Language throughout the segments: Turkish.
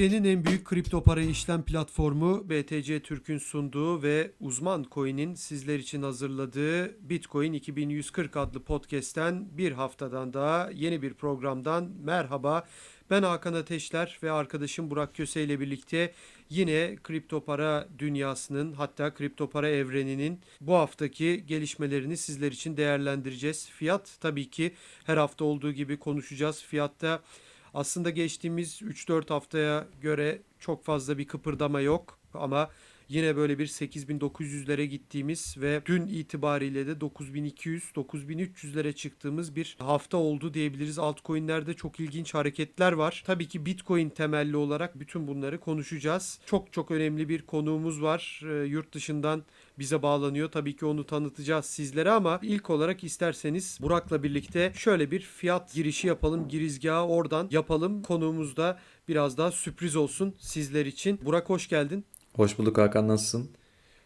Türkiye'nin en büyük kripto para işlem platformu BTC Türk'ün sunduğu ve uzman coin'in sizler için hazırladığı Bitcoin 2140 adlı podcast'ten bir haftadan daha yeni bir programdan merhaba. Ben Hakan Ateşler ve arkadaşım Burak Köse ile birlikte yine kripto para dünyasının hatta kripto para evreninin bu haftaki gelişmelerini sizler için değerlendireceğiz. Fiyat tabii ki her hafta olduğu gibi konuşacağız. Fiyatta aslında geçtiğimiz 3-4 haftaya göre çok fazla bir kıpırdama yok ama yine böyle bir 8900'lere gittiğimiz ve dün itibariyle de 9200-9300'lere çıktığımız bir hafta oldu diyebiliriz. Altcoin'lerde çok ilginç hareketler var. Tabii ki Bitcoin temelli olarak bütün bunları konuşacağız. Çok çok önemli bir konuğumuz var. E, yurt dışından bize bağlanıyor. Tabii ki onu tanıtacağız sizlere ama ilk olarak isterseniz Burak'la birlikte şöyle bir fiyat girişi yapalım. Girizgahı oradan yapalım. Konuğumuz da biraz daha sürpriz olsun sizler için. Burak hoş geldin. Hoş bulduk Hakan nasılsın?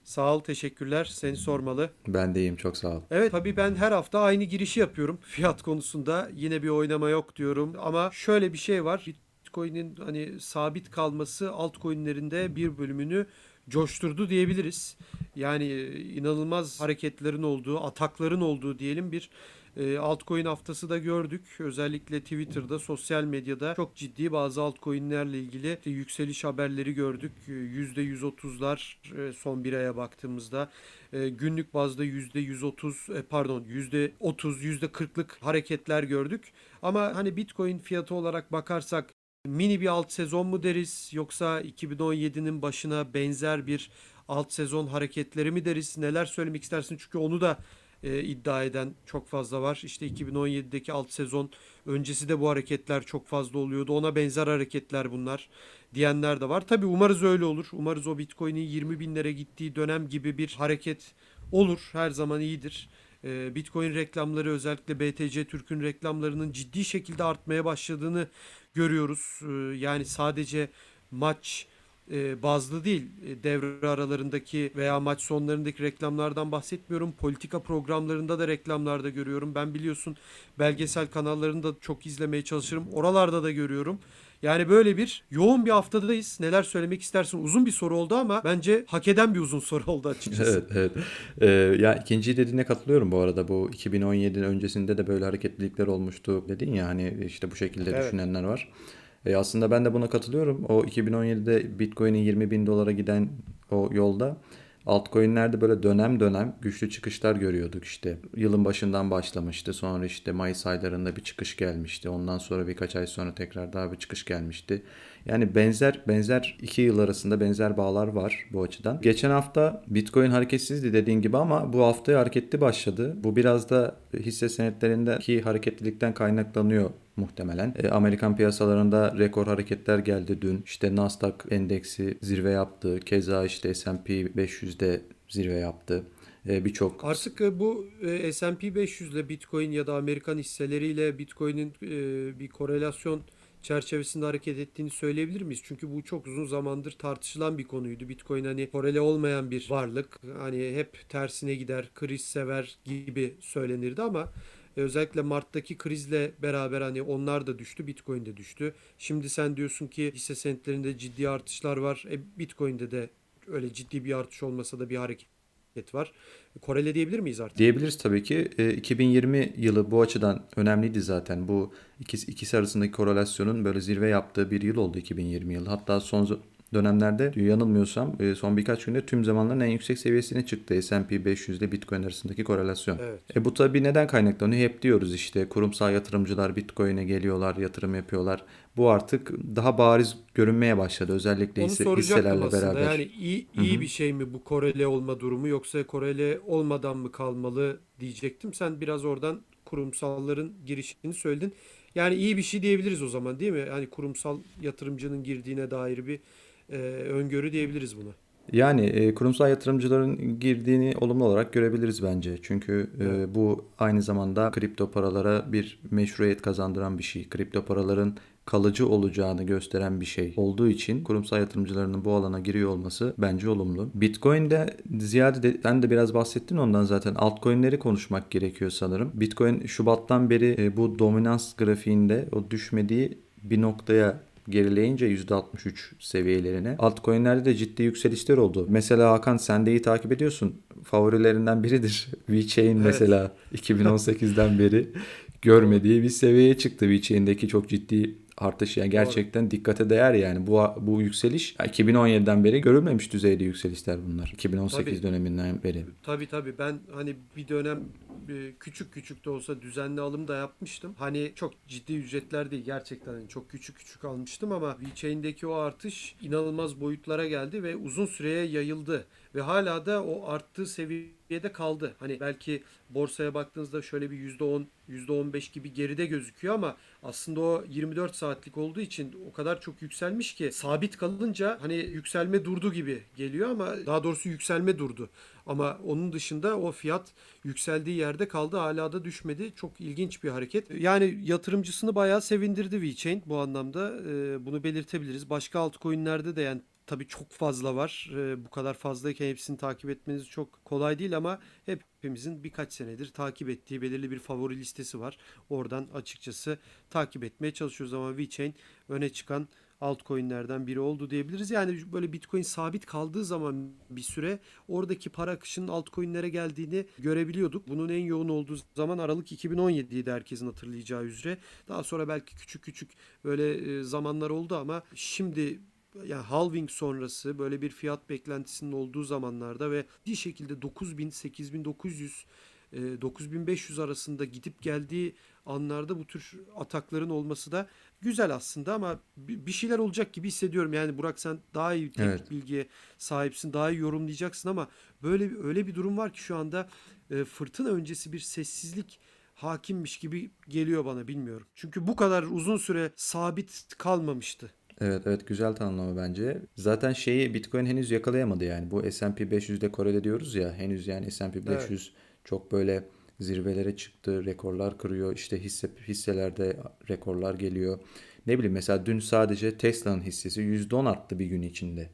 Sağ ol teşekkürler seni sormalı. Ben de iyiyim çok sağ ol. Evet tabii ben her hafta aynı girişi yapıyorum fiyat konusunda. Yine bir oynama yok diyorum ama şöyle bir şey var. Bitcoin'in hani sabit kalması altcoin'lerinde bir bölümünü coşturdu diyebiliriz. Yani e, inanılmaz hareketlerin olduğu, atakların olduğu diyelim bir e, altcoin haftası da gördük. Özellikle Twitter'da, sosyal medyada çok ciddi bazı altcoin'lerle ilgili yükseliş haberleri gördük. %130'lar e, son bir aya baktığımızda günlük bazda %130 e, pardon %30 %40'lık hareketler gördük. Ama hani Bitcoin fiyatı olarak bakarsak mini bir alt sezon mu deriz yoksa 2017'nin başına benzer bir alt sezon hareketleri mi deriz? Neler söylemek istersin? Çünkü onu da e, iddia eden çok fazla var. İşte 2017'deki alt sezon öncesi de bu hareketler çok fazla oluyordu. Ona benzer hareketler bunlar diyenler de var. Tabi umarız öyle olur. Umarız o Bitcoin'in 20 binlere gittiği dönem gibi bir hareket olur. Her zaman iyidir. E, Bitcoin reklamları özellikle BTC Türk'ün reklamlarının ciddi şekilde artmaya başladığını görüyoruz. E, yani sadece maç e, bazlı değil e, devre aralarındaki veya maç sonlarındaki reklamlardan bahsetmiyorum. Politika programlarında da reklamlarda görüyorum. Ben biliyorsun belgesel kanallarında çok izlemeye çalışırım. Oralarda da görüyorum. Yani böyle bir yoğun bir haftadayız. Neler söylemek istersin? Uzun bir soru oldu ama bence hak eden bir uzun soru oldu açıkçası. evet, evet. Ee, ya ikinci dediğine katılıyorum bu arada. Bu 2017'nin öncesinde de böyle hareketlilikler olmuştu dedin ya hani işte bu şekilde evet. düşünenler var. E aslında ben de buna katılıyorum. O 2017'de Bitcoin'in 20 bin dolara giden o yolda altcoin'lerde böyle dönem dönem güçlü çıkışlar görüyorduk işte. Yılın başından başlamıştı. Sonra işte Mayıs aylarında bir çıkış gelmişti. Ondan sonra birkaç ay sonra tekrar daha bir çıkış gelmişti. Yani benzer benzer iki yıl arasında benzer bağlar var bu açıdan. Geçen hafta Bitcoin hareketsizdi dediğin gibi ama bu haftaya hareketli başladı. Bu biraz da hisse senetlerindeki hareketlilikten kaynaklanıyor muhtemelen. E, Amerikan piyasalarında rekor hareketler geldi dün. İşte Nasdaq endeksi zirve yaptı. Keza işte S&P 500'de zirve yaptı. E, Birçok Artık e, bu S&P 500 ile Bitcoin ya da Amerikan hisseleriyle Bitcoin'in e, bir korelasyon çerçevesinde hareket ettiğini söyleyebilir miyiz? Çünkü bu çok uzun zamandır tartışılan bir konuydu. Bitcoin hani korele olmayan bir varlık. Hani hep tersine gider, kriz sever gibi söylenirdi ama e, özellikle Mart'taki krizle beraber hani onlar da düştü, Bitcoin de düştü. Şimdi sen diyorsun ki hisse senetlerinde ciddi artışlar var. E, Bitcoin'de de öyle ciddi bir artış olmasa da bir hareket var. Korele diyebilir miyiz artık? Diyebiliriz tabii ki. E, 2020 yılı bu açıdan önemliydi zaten. Bu ikisi, ikisi arasındaki korelasyonun böyle zirve yaptığı bir yıl oldu 2020 yılı. Hatta son dönemlerde yanılmıyorsam e, son birkaç günde tüm zamanların en yüksek seviyesine çıktı S&P 500 ile Bitcoin arasındaki korelasyon. Evet. E bu tabii neden kaynaklanıyor? Hep diyoruz işte kurumsal yatırımcılar Bitcoin'e geliyorlar, yatırım yapıyorlar. Bu artık daha bariz görünmeye başladı özellikle Onu hisse, hisselerle aslında. beraber. Yani iyi, iyi Hı-hı. bir şey mi bu korele olma durumu yoksa korele olmadan mı kalmalı diyecektim. Sen biraz oradan kurumsalların girişini söyledin. Yani iyi bir şey diyebiliriz o zaman değil mi? Yani kurumsal yatırımcının girdiğine dair bir e, öngörü diyebiliriz buna. Yani e, kurumsal yatırımcıların girdiğini olumlu olarak görebiliriz bence. Çünkü e, bu aynı zamanda kripto paralara bir meşruiyet kazandıran bir şey. Kripto paraların kalıcı olacağını gösteren bir şey olduğu için kurumsal yatırımcılarının bu alana giriyor olması bence olumlu. Bitcoin'de ziyade de, sen de biraz bahsettin ondan zaten altcoin'leri konuşmak gerekiyor sanırım. Bitcoin Şubat'tan beri e, bu dominans grafiğinde o düşmediği bir noktaya gerileyince %63 seviyelerine. Altcoin'lerde de ciddi yükselişler oldu. Mesela Hakan sen de iyi takip ediyorsun. Favorilerinden biridir. VeChain evet. mesela 2018'den beri görmediği bir seviyeye çıktı. VeChain'deki çok ciddi artış yani gerçekten Doğru. dikkate değer yani bu bu yükseliş 2017'den beri görülmemiş düzeyde yükselişler bunlar. 2018 tabii, döneminden beri. Tabii tabii ben hani bir dönem e, küçük küçük de olsa düzenli alım da yapmıştım. Hani çok ciddi ücretler değil gerçekten hani çok küçük küçük almıştım ama VeChain'deki o artış inanılmaz boyutlara geldi ve uzun süreye yayıldı ve hala da o arttığı seviyede kaldı. Hani belki borsaya baktığınızda şöyle bir %10, %15 gibi geride gözüküyor ama aslında o 24 saatlik olduğu için o kadar çok yükselmiş ki sabit kalınca hani yükselme durdu gibi geliyor ama daha doğrusu yükselme durdu. Ama onun dışında o fiyat yükseldiği yerde kaldı hala da düşmedi. Çok ilginç bir hareket. Yani yatırımcısını bayağı sevindirdi VeChain bu anlamda. Ee, bunu belirtebiliriz. Başka altcoin'lerde de yani tabii çok fazla var. Ee, bu kadar fazlayken hepsini takip etmeniz çok kolay değil ama hepimizin birkaç senedir takip ettiği belirli bir favori listesi var. Oradan açıkçası takip etmeye çalışıyoruz ama VeChain öne çıkan altcoin'lerden biri oldu diyebiliriz. Yani böyle Bitcoin sabit kaldığı zaman bir süre oradaki para akışının altcoin'lere geldiğini görebiliyorduk. Bunun en yoğun olduğu zaman Aralık 2017'ydi herkesin hatırlayacağı üzere. Daha sonra belki küçük küçük böyle e, zamanlar oldu ama şimdi yani halving sonrası böyle bir fiyat beklentisinin olduğu zamanlarda ve bir şekilde 9000 8900 9500 arasında gidip geldiği anlarda bu tür atakların olması da güzel aslında ama bir şeyler olacak gibi hissediyorum. Yani Burak sen daha iyi teknik evet. bilgiye sahipsin, daha iyi yorumlayacaksın ama böyle öyle bir durum var ki şu anda e, fırtına öncesi bir sessizlik hakimmiş gibi geliyor bana bilmiyorum. Çünkü bu kadar uzun süre sabit kalmamıştı. Evet evet güzel tanımlama bence. Zaten şeyi Bitcoin henüz yakalayamadı yani. Bu S&P 500'de korele diyoruz ya henüz yani S&P 500 evet. çok böyle zirvelere çıktı, rekorlar kırıyor. İşte hisse hisselerde rekorlar geliyor. Ne bileyim mesela dün sadece Tesla'nın hissesi %10 arttı bir gün içinde.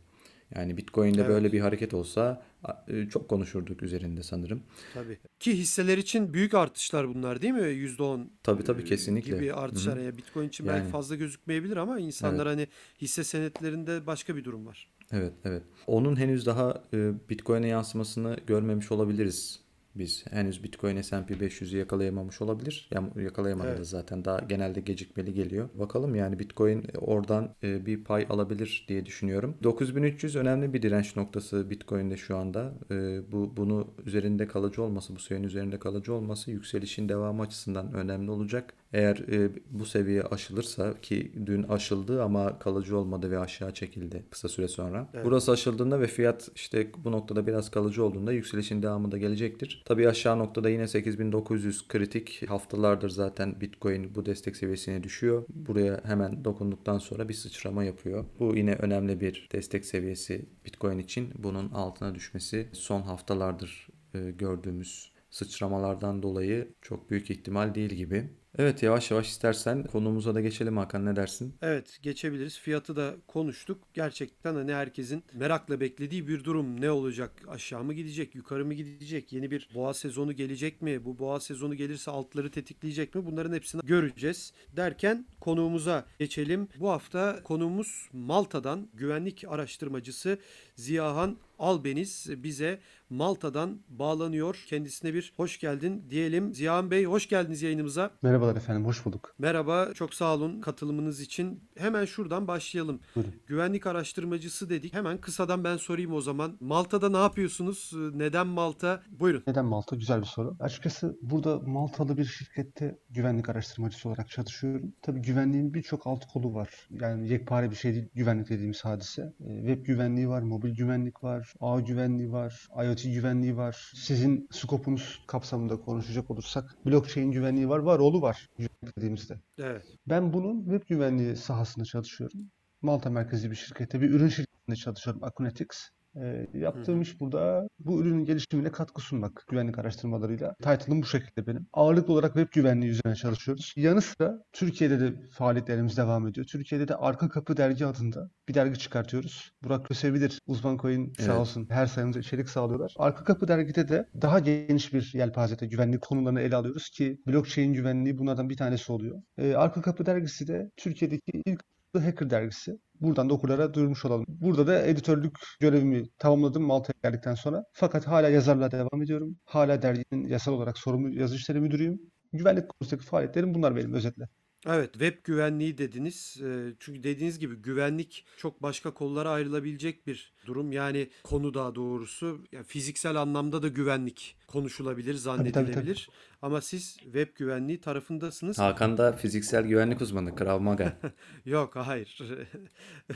Yani Bitcoin'de evet. böyle bir hareket olsa e, çok konuşurduk üzerinde sanırım. Tabii. Ki hisseler için büyük artışlar bunlar değil mi? %10 tabii, tabii, kesinlikle. gibi artışlar. Yani Bitcoin için yani. belki fazla gözükmeyebilir ama insanlar evet. hani hisse senetlerinde başka bir durum var. Evet, evet. Onun henüz daha e, Bitcoin'e yansımasını görmemiş olabiliriz biz henüz Bitcoin S&P 500'ü yakalayamamış olabilir. Yakalayamadı evet. zaten daha genelde gecikmeli geliyor. Bakalım yani Bitcoin oradan e, bir pay alabilir diye düşünüyorum. 9300 önemli bir direnç noktası Bitcoin'de şu anda. E, bu bunu üzerinde kalıcı olması, bu seviyenin üzerinde kalıcı olması yükselişin devamı açısından önemli olacak. Eğer e, bu seviye aşılırsa ki dün aşıldı ama kalıcı olmadı ve aşağı çekildi kısa süre sonra. Evet. Burası aşıldığında ve fiyat işte bu noktada biraz kalıcı olduğunda yükselişin devamı da gelecektir. Tabii aşağı noktada yine 8900 kritik haftalardır zaten Bitcoin bu destek seviyesine düşüyor. Buraya hemen dokunduktan sonra bir sıçrama yapıyor. Bu yine önemli bir destek seviyesi Bitcoin için. Bunun altına düşmesi son haftalardır e, gördüğümüz sıçramalardan dolayı çok büyük ihtimal değil gibi. Evet yavaş yavaş istersen konumuza da geçelim Hakan ne dersin? Evet geçebiliriz. Fiyatı da konuştuk. Gerçekten hani herkesin merakla beklediği bir durum. Ne olacak? Aşağı mı gidecek? Yukarı mı gidecek? Yeni bir boğa sezonu gelecek mi? Bu boğa sezonu gelirse altları tetikleyecek mi? Bunların hepsini göreceğiz. Derken konuğumuza geçelim. Bu hafta konuğumuz Malta'dan güvenlik araştırmacısı Ziyahan Albeniz bize Malta'dan bağlanıyor. Kendisine bir hoş geldin diyelim. Ziyahan Bey hoş geldiniz yayınımıza. Merhabalar efendim, hoş bulduk. Merhaba, çok sağ olun katılımınız için. Hemen şuradan başlayalım. Buyurun. Güvenlik araştırmacısı dedik. Hemen kısadan ben sorayım o zaman. Malta'da ne yapıyorsunuz? Neden Malta? Buyurun. Neden Malta? Güzel bir soru. Açıkçası burada Maltalı bir şirkette güvenlik araştırmacısı olarak çalışıyorum. Tabii güvenliğin birçok alt kolu var. Yani yekpare bir şey değil güvenlik dediğimiz hadise. E, web güvenliği var, mobil güvenlik var, ağ güvenliği var, IoT güvenliği var. Sizin skopunuz kapsamında konuşacak olursak blockchain güvenliği var, var oğlu var dediğimizde. Evet. Ben bunun web güvenliği sahasında çalışıyorum. Malta merkezli bir şirkette, bir ürün şirketinde çalışıyorum, Akunetics. E, yaptığım Hı. iş burada bu ürünün gelişimine katkı sunmak güvenlik araştırmalarıyla. Title'ım bu şekilde benim. Ağırlıklı olarak web güvenliği üzerine çalışıyoruz. Yanı sıra Türkiye'de de faaliyetlerimiz devam ediyor. Türkiye'de de Arka Kapı Dergi adında bir dergi çıkartıyoruz. Burak Kösebilir, Uzman Coin sağ evet. olsun her sayımıza içerik sağlıyorlar. Arka Kapı Dergi'de de daha geniş bir yelpazede güvenlik konularını ele alıyoruz ki blockchain güvenliği bunlardan bir tanesi oluyor. Ee, Arka Kapı Dergisi de Türkiye'deki ilk Hacker dergisi. Buradan da okurlara duyurmuş olalım. Burada da editörlük görevimi tamamladım Malta'ya geldikten sonra. Fakat hala yazarlığa devam ediyorum. Hala derginin yasal olarak sorumlu yazı işleri müdürüyüm. Güvenlik konusundaki faaliyetlerim bunlar benim özetle. Evet, web güvenliği dediniz. Ee, Çünkü dediğiniz gibi güvenlik çok başka kollara ayrılabilecek bir durum. Yani konu daha doğrusu yani fiziksel anlamda da güvenlik konuşulabilir, Tabii tabii tabii. zannedilebilir. Ama siz web güvenliği tarafındasınız. Hakan da fiziksel güvenlik uzmanı, Krav Maga. Yok, hayır.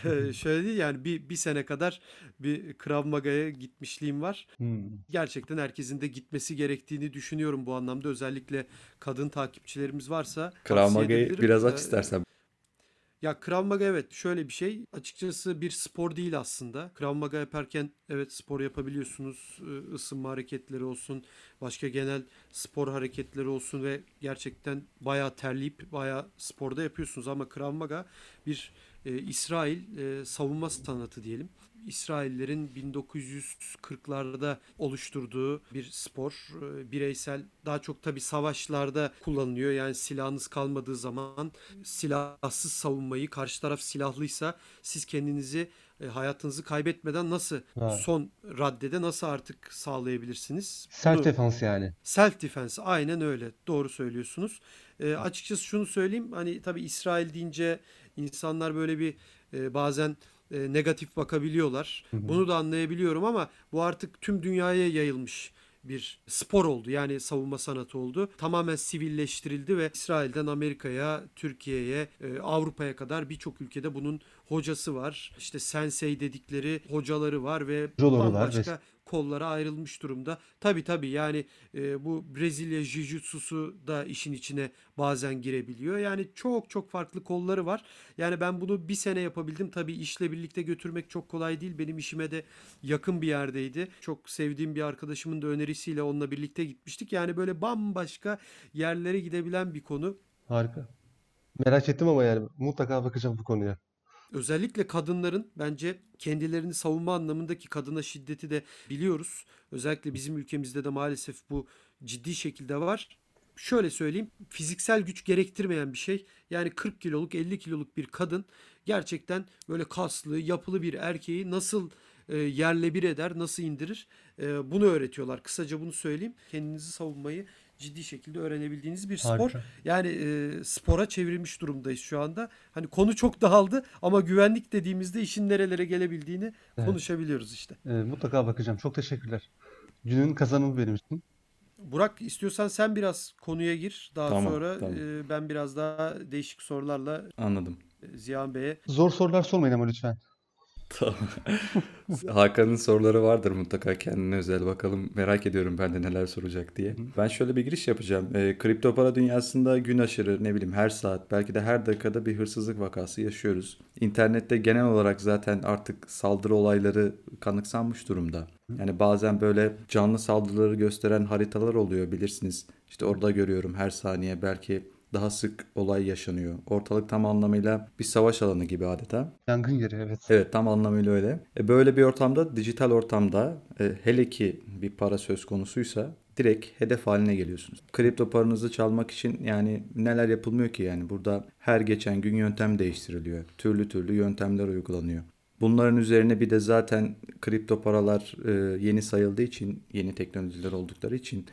Şöyle değil yani bir, bir sene kadar bir Krav Maga'ya gitmişliğim var. Hmm. Gerçekten herkesin de gitmesi gerektiğini düşünüyorum bu anlamda. Özellikle kadın takipçilerimiz varsa Krav Maga'yı biraz aç Ee, istersen. Ya Krav Maga evet şöyle bir şey. Açıkçası bir spor değil aslında. Krav Maga yaparken evet spor yapabiliyorsunuz. Isınma hareketleri olsun, başka genel spor hareketleri olsun ve gerçekten bayağı terleyip bayağı sporda yapıyorsunuz ama Krav Maga bir e, İsrail e, savunma sanatı diyelim. İsraillerin 1940'larda oluşturduğu bir spor. E, bireysel daha çok tabi savaşlarda kullanılıyor. Yani silahınız kalmadığı zaman silahsız savunmayı karşı taraf silahlıysa siz kendinizi e, hayatınızı kaybetmeden nasıl Vay. son raddede nasıl artık sağlayabilirsiniz? Self Bunu- defense yani. Self defense aynen öyle. Doğru söylüyorsunuz. E, açıkçası şunu söyleyeyim. Hani tabii İsrail deyince insanlar böyle bir e, bazen e, negatif bakabiliyorlar. Hı hı. Bunu da anlayabiliyorum ama bu artık tüm dünyaya yayılmış bir spor oldu. Yani savunma sanatı oldu. Tamamen sivilleştirildi ve İsrail'den Amerika'ya, Türkiye'ye, e, Avrupa'ya kadar birçok ülkede bunun hocası var. İşte sensei dedikleri hocaları var ve Hocaları var, bambaşka kollara ayrılmış durumda. Tabii tabii yani e, bu Brezilya Jiu-Jitsu'su da işin içine bazen girebiliyor. Yani çok çok farklı kolları var. Yani ben bunu bir sene yapabildim. Tabii işle birlikte götürmek çok kolay değil. Benim işime de yakın bir yerdeydi. Çok sevdiğim bir arkadaşımın da önerisiyle onunla birlikte gitmiştik. Yani böyle bambaşka yerlere gidebilen bir konu. Harika. Merak ettim ama yani mutlaka bakacağım bu konuya. Özellikle kadınların bence kendilerini savunma anlamındaki kadına şiddeti de biliyoruz. Özellikle bizim ülkemizde de maalesef bu ciddi şekilde var. Şöyle söyleyeyim, fiziksel güç gerektirmeyen bir şey. Yani 40 kiloluk, 50 kiloluk bir kadın gerçekten böyle kaslı, yapılı bir erkeği nasıl e, yerle bir eder, nasıl indirir? E, bunu öğretiyorlar. Kısaca bunu söyleyeyim. Kendinizi savunmayı ciddi şekilde öğrenebildiğiniz bir spor. Harika. Yani e, spora çevrilmiş durumdayız şu anda. Hani konu çok dağıldı ama güvenlik dediğimizde işin nerelere gelebildiğini Evet. konuşabiliyoruz işte. Ee, mutlaka bakacağım. Çok teşekkürler. Günün kazanımı benim için. Burak istiyorsan sen biraz konuya gir. Daha Tamam, sonra tamam. e, ben biraz daha değişik sorularla Anladım. e, Ziyan Bey'e Zor sorular sormayın ama lütfen. Tamam. Hakan'ın soruları vardır mutlaka kendine özel. Bakalım merak ediyorum ben de neler soracak diye. Ben şöyle bir giriş yapacağım. E, kripto para dünyasında gün aşırı ne bileyim her saat belki de her dakikada bir hırsızlık vakası yaşıyoruz. İnternette genel olarak zaten artık saldırı olayları kanıksanmış durumda. Yani bazen böyle canlı saldırıları gösteren haritalar oluyor bilirsiniz. İşte orada görüyorum her saniye belki daha sık olay yaşanıyor. Ortalık tam anlamıyla bir savaş alanı gibi adeta. Yangın yeri evet. Evet tam anlamıyla öyle. E, böyle bir ortamda, dijital ortamda e, hele ki bir para söz konusuysa direkt hedef haline geliyorsunuz. Kripto paranızı çalmak için yani neler yapılmıyor ki yani burada her geçen gün yöntem değiştiriliyor. Türlü türlü yöntemler uygulanıyor. Bunların üzerine bir de zaten kripto paralar e, yeni sayıldığı için, yeni teknolojiler oldukları için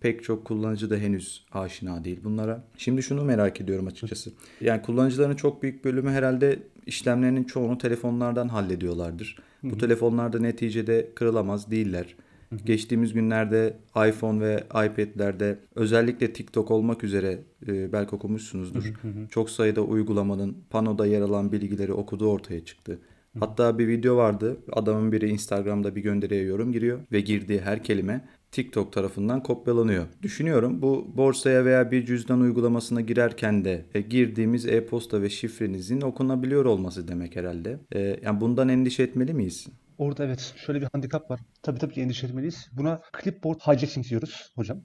pek çok kullanıcı da henüz aşina değil bunlara. Şimdi şunu merak ediyorum açıkçası. Yani kullanıcıların çok büyük bölümü herhalde işlemlerinin çoğunu telefonlardan hallediyorlardır. Bu telefonlarda neticede kırılamaz değiller. Geçtiğimiz günlerde iPhone ve iPad'lerde özellikle TikTok olmak üzere e, belki okumuşsunuzdur. Çok sayıda uygulamanın panoda yer alan bilgileri okuduğu ortaya çıktı. Hatta bir video vardı. Adamın biri Instagram'da bir gönderiye yorum giriyor ve girdiği her kelime TikTok tarafından kopyalanıyor. Düşünüyorum bu borsaya veya bir cüzdan uygulamasına girerken de e, girdiğimiz e-posta ve şifrenizin okunabiliyor olması demek herhalde. E, yani bundan endişe etmeli miyiz? Orada evet şöyle bir handikap var. Tabii tabii ki endişe etmeliyiz. Buna clipboard hijacking diyoruz hocam.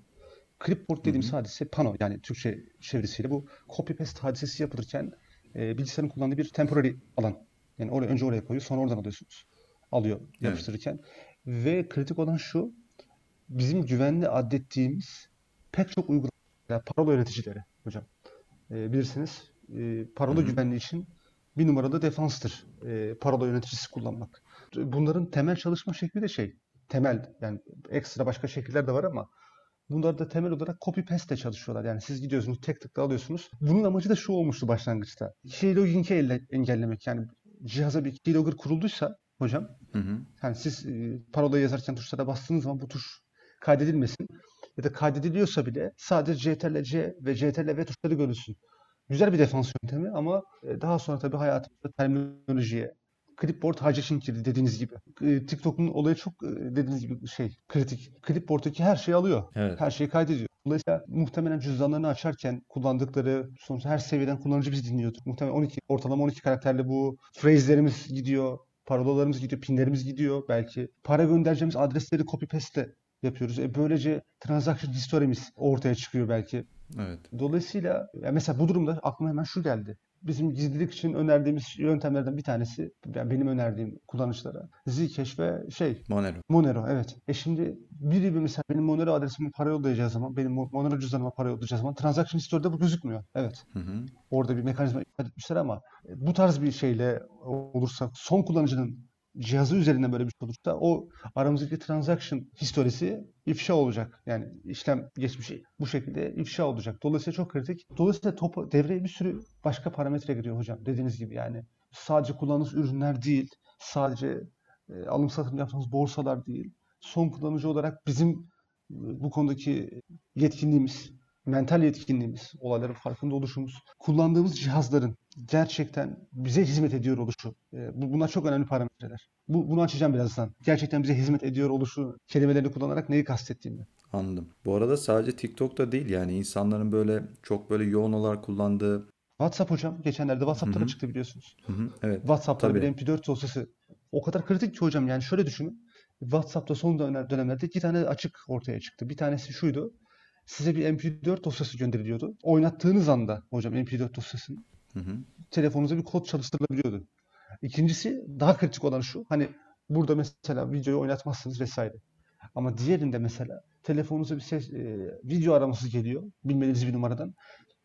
Clipboard dediğimiz hadise pano yani Türkçe çevirisiyle bu copy paste hadisesi yapılırken e, bilgisayarın kullandığı bir temporary alan. Yani oraya önce oraya koyuyor sonra oradan alıyorsunuz. Alıyor yapıştırırken. Ve kritik olan şu bizim güvenli adettiğimiz pek çok uygulama yani parola yöneticileri hocam. E, bilirsiniz e, parola güvenliği için bir numaralı defanstır. E, parola yöneticisi kullanmak. Bunların temel çalışma şekli de şey. Temel yani ekstra başka şekiller de var ama Bunlar da temel olarak copy paste çalışıyorlar. Yani siz gidiyorsunuz tek tıkla alıyorsunuz. Bunun amacı da şu olmuştu başlangıçta. Keylogging'i engellemek. Yani cihaza bir keylogger kurulduysa hocam hı hı. yani siz e, parolayı yazarken tuşlara bastığınız zaman bu tuş kaydedilmesin. Ya da kaydediliyorsa bile sadece CTRL-C ve CTRL-V tuşları görülsün. Güzel bir defans yöntemi ama e, daha sonra tabii hayatımızda terminolojiye, clipboard hijacking girdi dediğiniz gibi. E, TikTok'un olayı çok e, dediğiniz gibi şey kritik. Clipboard'daki her şeyi alıyor. Evet. Her şeyi kaydediyor. Dolayısıyla muhtemelen cüzdanlarını açarken kullandıkları sonuçta her seviyeden kullanıcı bizi dinliyordur. Muhtemelen 12 ortalama 12 karakterli bu phrase'lerimiz gidiyor, parolalarımız gidiyor, pinlerimiz gidiyor belki. Para göndereceğimiz adresleri copy paste yapıyoruz. E böylece transaction history'miz ortaya çıkıyor belki. Evet. Dolayısıyla mesela bu durumda aklıma hemen şu geldi bizim gizlilik için önerdiğimiz yöntemlerden bir tanesi, yani benim önerdiğim kullanıcılara Zcash ve şey Monero. Monero evet. E şimdi biri bir mesela benim Monero adresime para yollayacağı zaman, benim Monero cüzdanıma para yollayacağı zaman transaction history'de bu gözükmüyor. Evet. Hı hı. Orada bir mekanizma ifade etmişler ama bu tarz bir şeyle olursa son kullanıcının cihazı üzerinden böyle bir şey olursa o aramızdaki transaction historisi ifşa olacak. Yani işlem geçmişi bu şekilde ifşa olacak. Dolayısıyla çok kritik. Dolayısıyla topu, devreye bir sürü başka parametre giriyor hocam. Dediğiniz gibi yani sadece kullandığınız ürünler değil, sadece e, alım satım yaptığımız borsalar değil. Son kullanıcı olarak bizim e, bu konudaki yetkinliğimiz, mental yetkinliğimiz, olayların farkında oluşumuz, kullandığımız cihazların gerçekten bize hizmet ediyor oluşu. E, bunlar çok önemli parametreler. Bu, bunu açacağım birazdan. Gerçekten bize hizmet ediyor oluşu kelimelerini kullanarak neyi kastettiğimi. Anladım. Bu arada sadece TikTok'ta değil yani insanların böyle çok böyle yoğun olarak kullandığı WhatsApp hocam. Geçenlerde WhatsApp'ta da çıktı biliyorsunuz. Hı-hı. Evet. WhatsApp'ta Tabii. bir MP4 dosyası. O kadar kritik ki hocam yani şöyle düşünün. WhatsApp'ta son dönemlerde iki tane açık ortaya çıktı. Bir tanesi şuydu size bir MP4 dosyası gönderiliyordu. Oynattığınız anda hocam MP4 dosyasını hı hı. telefonunuza bir kod çalıştırılabiliyordu. İkincisi daha kritik olan şu. Hani burada mesela videoyu oynatmazsınız vesaire. Ama diğerinde mesela telefonunuza bir ses, e, video araması geliyor. Bilmediğiniz bir numaradan.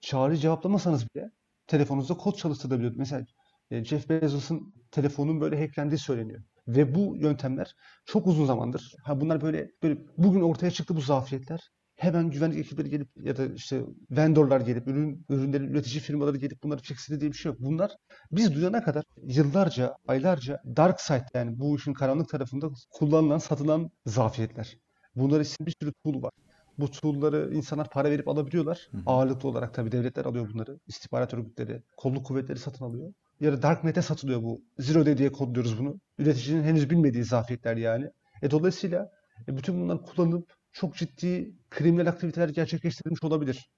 Çağrı cevaplamasanız bile telefonunuzda kod çalıştırılabiliyordu. Mesela e, Jeff Bezos'un telefonun böyle hacklendiği söyleniyor. Ve bu yöntemler çok uzun zamandır. Ha bunlar böyle böyle bugün ortaya çıktı bu zafiyetler hemen güvenlik ekipleri gelip ya da işte vendorlar gelip ürün ürünlerin üretici firmaları gelip bunları fixledi diye bir şey yok. Bunlar biz duyana kadar yıllarca, aylarca dark side yani bu işin karanlık tarafında kullanılan, satılan zafiyetler. Bunlar için bir sürü tool var. Bu tool'ları insanlar para verip alabiliyorlar. Hı hı. Ağırlıklı olarak tabii devletler alıyor bunları. İstihbarat örgütleri, kolluk kuvvetleri satın alıyor. Ya da Darknet'e satılıyor bu. Zero Day diye kodluyoruz bunu. Üreticinin henüz bilmediği zafiyetler yani. E dolayısıyla e bütün bunlar kullanılıp çok ciddi kriminal aktiviteler gerçekleştirilmiş olabilir.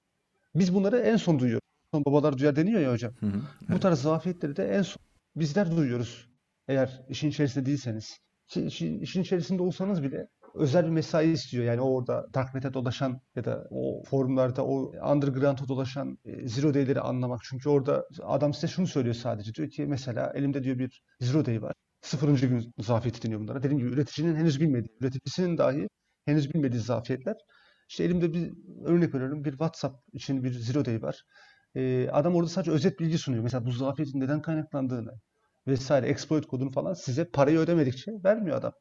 Biz bunları en son duyuyoruz. Son babalar duyar deniyor ya hocam. Hı hı, evet. Bu tarz zafiyetleri de en son bizler duyuyoruz. Eğer işin içerisinde değilseniz. İşin, işin içerisinde olsanız bile özel bir mesai istiyor. Yani orada Darknet'e dolaşan ya da o forumlarda o underground'a dolaşan e, zero day'leri anlamak. Çünkü orada adam size şunu söylüyor sadece. Diyor ki mesela elimde diyor bir zero day var. Sıfırıncı gün zafiyeti deniyor bunlara. Dediğim gibi üreticinin henüz bilmediği, üreticisinin dahi henüz bilmediği zafiyetler. İşte elimde bir örnek veriyorum. Bir WhatsApp için bir zero day var. Ee, adam orada sadece özet bilgi sunuyor. Mesela bu zafiyetin neden kaynaklandığını vesaire exploit kodunu falan size parayı ödemedikçe vermiyor adam.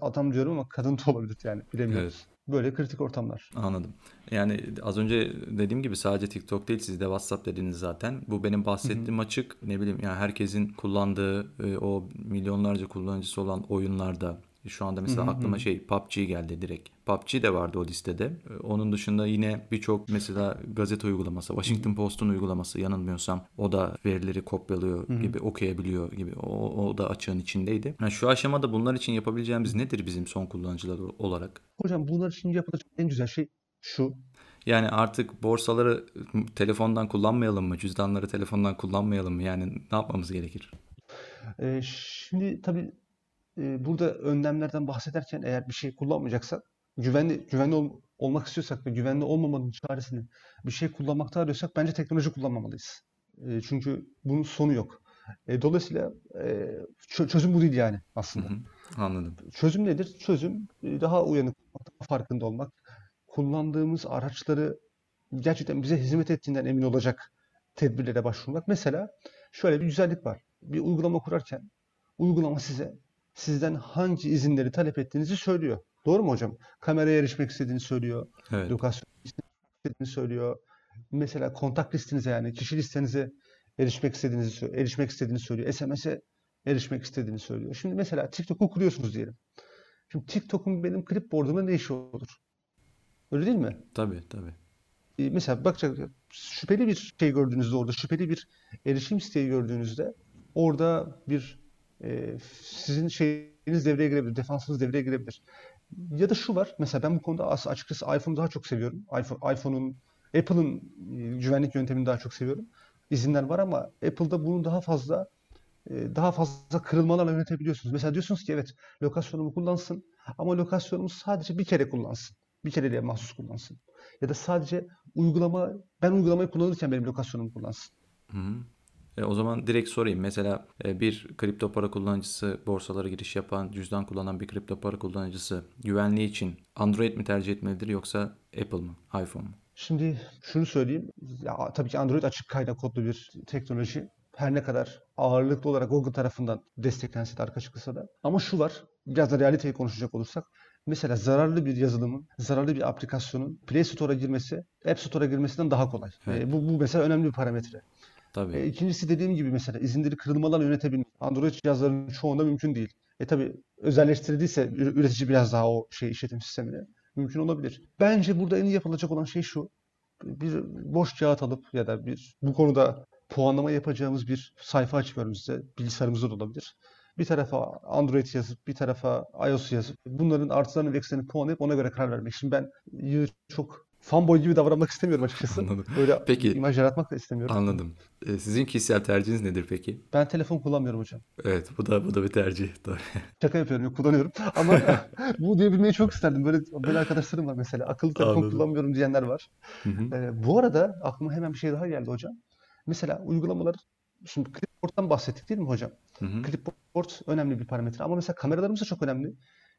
Adam diyorum ama kadın da olabilir yani bilemiyoruz. Evet. Böyle kritik ortamlar. Anladım. Yani az önce dediğim gibi sadece TikTok değil siz de WhatsApp dediniz zaten. Bu benim bahsettiğim Hı-hı. açık ne bileyim yani herkesin kullandığı o milyonlarca kullanıcısı olan oyunlarda şu anda mesela hı hı. aklıma şey PUBG geldi direkt. PUBG de vardı o listede. Ee, onun dışında yine birçok mesela gazete uygulaması, Washington Post'un uygulaması yanılmıyorsam o da verileri kopyalıyor hı hı. gibi okuyabiliyor gibi. O, o da açığın içindeydi. Yani şu aşamada bunlar için yapabileceğimiz nedir bizim son kullanıcılar olarak? Hocam bunlar için yapılacak en güzel şey şu. Yani artık borsaları telefondan kullanmayalım mı? Cüzdanları telefondan kullanmayalım mı? Yani ne yapmamız gerekir? Ee, şimdi tabii burada önlemlerden bahsederken eğer bir şey kullanmayacaksak güvenli güvenli ol, olmak istiyorsak ve güvenli olmamanın çaresini bir şey kullanmakta arıyorsak bence teknoloji kullanmamalıyız. E, çünkü bunun sonu yok. E, dolayısıyla e, çözüm bu değil yani aslında. Hı hı, anladım. Çözüm nedir? Çözüm daha uyanık, daha farkında olmak. Kullandığımız araçları gerçekten bize hizmet ettiğinden emin olacak tedbirlere başvurmak. Mesela şöyle bir güzellik var. bir uygulama kurarken uygulama size sizden hangi izinleri talep ettiğinizi söylüyor. Doğru mu hocam? Kameraya erişmek istediğini söylüyor. Evet. Lokasyon istediğini söylüyor. Mesela kontak listenize yani kişi listenize erişmek istediğinizi erişmek istediğini söylüyor. SMS'e erişmek istediğini söylüyor. Şimdi mesela TikTok'u kuruyorsunuz diyelim. Şimdi TikTok'un benim clipboard'uma ne işi olur? Öyle değil mi? Tabii tabii. E, mesela bakacak şüpheli bir şey gördüğünüzde orada şüpheli bir erişim isteği gördüğünüzde orada bir e, sizin şeyiniz devreye girebilir, defansınız devreye girebilir. Ya da şu var. Mesela ben bu konuda as- açıkçası iPhone'u daha çok seviyorum. iPhone, iPhone'un Apple'ın e, güvenlik yöntemini daha çok seviyorum. İzinler var ama Apple'da bunu daha fazla e, daha fazla kırılmalarla yönetebiliyorsunuz. Mesela diyorsunuz ki evet lokasyonumu kullansın ama lokasyonumu sadece bir kere kullansın. Bir kereliğe mahsus kullansın. Ya da sadece uygulama ben uygulamayı kullanırken benim lokasyonumu kullansın. Hı hı. E, o zaman direkt sorayım. Mesela e, bir kripto para kullanıcısı, borsalara giriş yapan, cüzdan kullanan bir kripto para kullanıcısı güvenliği için Android mi tercih etmelidir yoksa Apple mı, iPhone mu? Şimdi şunu söyleyeyim. Ya, tabii ki Android açık kaynak kodlu bir teknoloji. Her ne kadar ağırlıklı olarak Google tarafından desteklense de arka çıkılsa da. Ama şu var. Biraz da realiteyi konuşacak olursak. Mesela zararlı bir yazılımın, zararlı bir aplikasyonun Play Store'a girmesi, App Store'a girmesinden daha kolay. Evet. E, bu, bu mesela önemli bir parametre. Tabii. E, ikincisi dediğim gibi mesela izinleri kırılmadan yönetebilmek. Android cihazlarının çoğunda mümkün değil. E tabi özelleştirildiyse ür- üretici biraz daha o şey işletim sistemine mümkün olabilir. Bence burada en iyi yapılacak olan şey şu. Bir boş kağıt alıp ya da bir bu konuda puanlama yapacağımız bir sayfa açıp önümüzde bilgisayarımızda da olabilir. Bir tarafa Android yazıp bir tarafa iOS yazıp bunların artılarını ve eksilerini puanlayıp ona göre karar vermek. Şimdi ben çok fanboy gibi davranmak istemiyorum açıkçası. Anladım. Öyle Peki. imaj yaratmak da istemiyorum. Anladım. E, sizin kişisel tercihiniz nedir peki? Ben telefon kullanmıyorum hocam. Evet, bu da bu da bir tercih. Tabii. Şaka yapıyorum, yok kullanıyorum. Ama bu diyebilmeyi çok isterdim. Böyle böyle arkadaşlarım var mesela. Akıllı telefon Anladım. kullanmıyorum diyenler var. Hı hı. Ee, bu arada aklıma hemen bir şey daha geldi hocam. Mesela uygulamalar, şimdi Clipboard'dan bahsettik değil mi hocam? Hı hı. Clipboard önemli bir parametre ama mesela kameralarımız da çok önemli.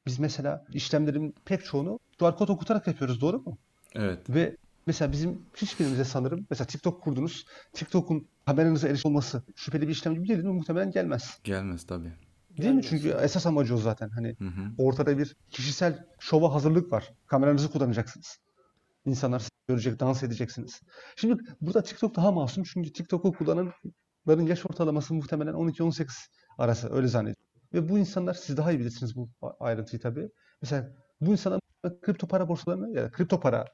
Biz mesela işlemlerin pek çoğunu QR kod okutarak yapıyoruz, doğru mu? Evet. Ve mesela bizim hiçbirimize sanırım, mesela TikTok kurdunuz, TikTok'un kameranıza erişim olması şüpheli bir işlem gibi gelir mi? Muhtemelen gelmez. Gelmez tabii. Değil mi? Çünkü esas amacı o zaten. Hani Hı hı. ortada bir kişisel şova hazırlık var. Kameranızı kullanacaksınız. İnsanlar sizi görecek, dans edeceksiniz. Şimdi burada TikTok daha masum çünkü TikTok'u kullananların yaş ortalaması muhtemelen 12-18 arası öyle zannediyorum. Ve bu insanlar siz daha iyi bilirsiniz bu ayrıntıyı tabii. Mesela bu insanlar kripto para borsalarını ya da kripto parayı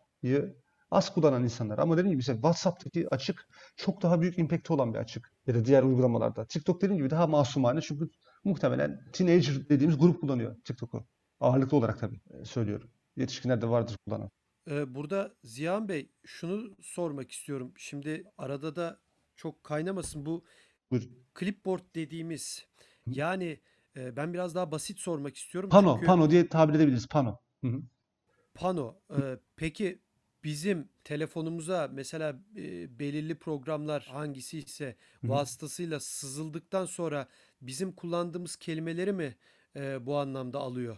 az kullanan insanlar. Ama dediğim gibi mesela WhatsApp'taki açık çok daha büyük impact'i olan bir açık. Ya da diğer uygulamalarda. TikTok dediğim gibi daha masumane çünkü muhtemelen teenager dediğimiz grup kullanıyor TikTok'u. Ağırlıklı olarak tabii e, söylüyorum. Yetişkinler de vardır kullanan. Ee, burada Ziyan Bey şunu sormak istiyorum. Şimdi arada da çok kaynamasın bu Buyurun. clipboard dediğimiz yani e, ben biraz daha basit sormak istiyorum. Pano, Çünkü pano diye tabir edebiliriz. Pano. Hı hı. pano. e, peki bizim telefonumuza mesela e, belirli programlar hangisi ise vasıtasıyla sızıldıktan sonra bizim kullandığımız kelimeleri mi e, bu anlamda alıyor?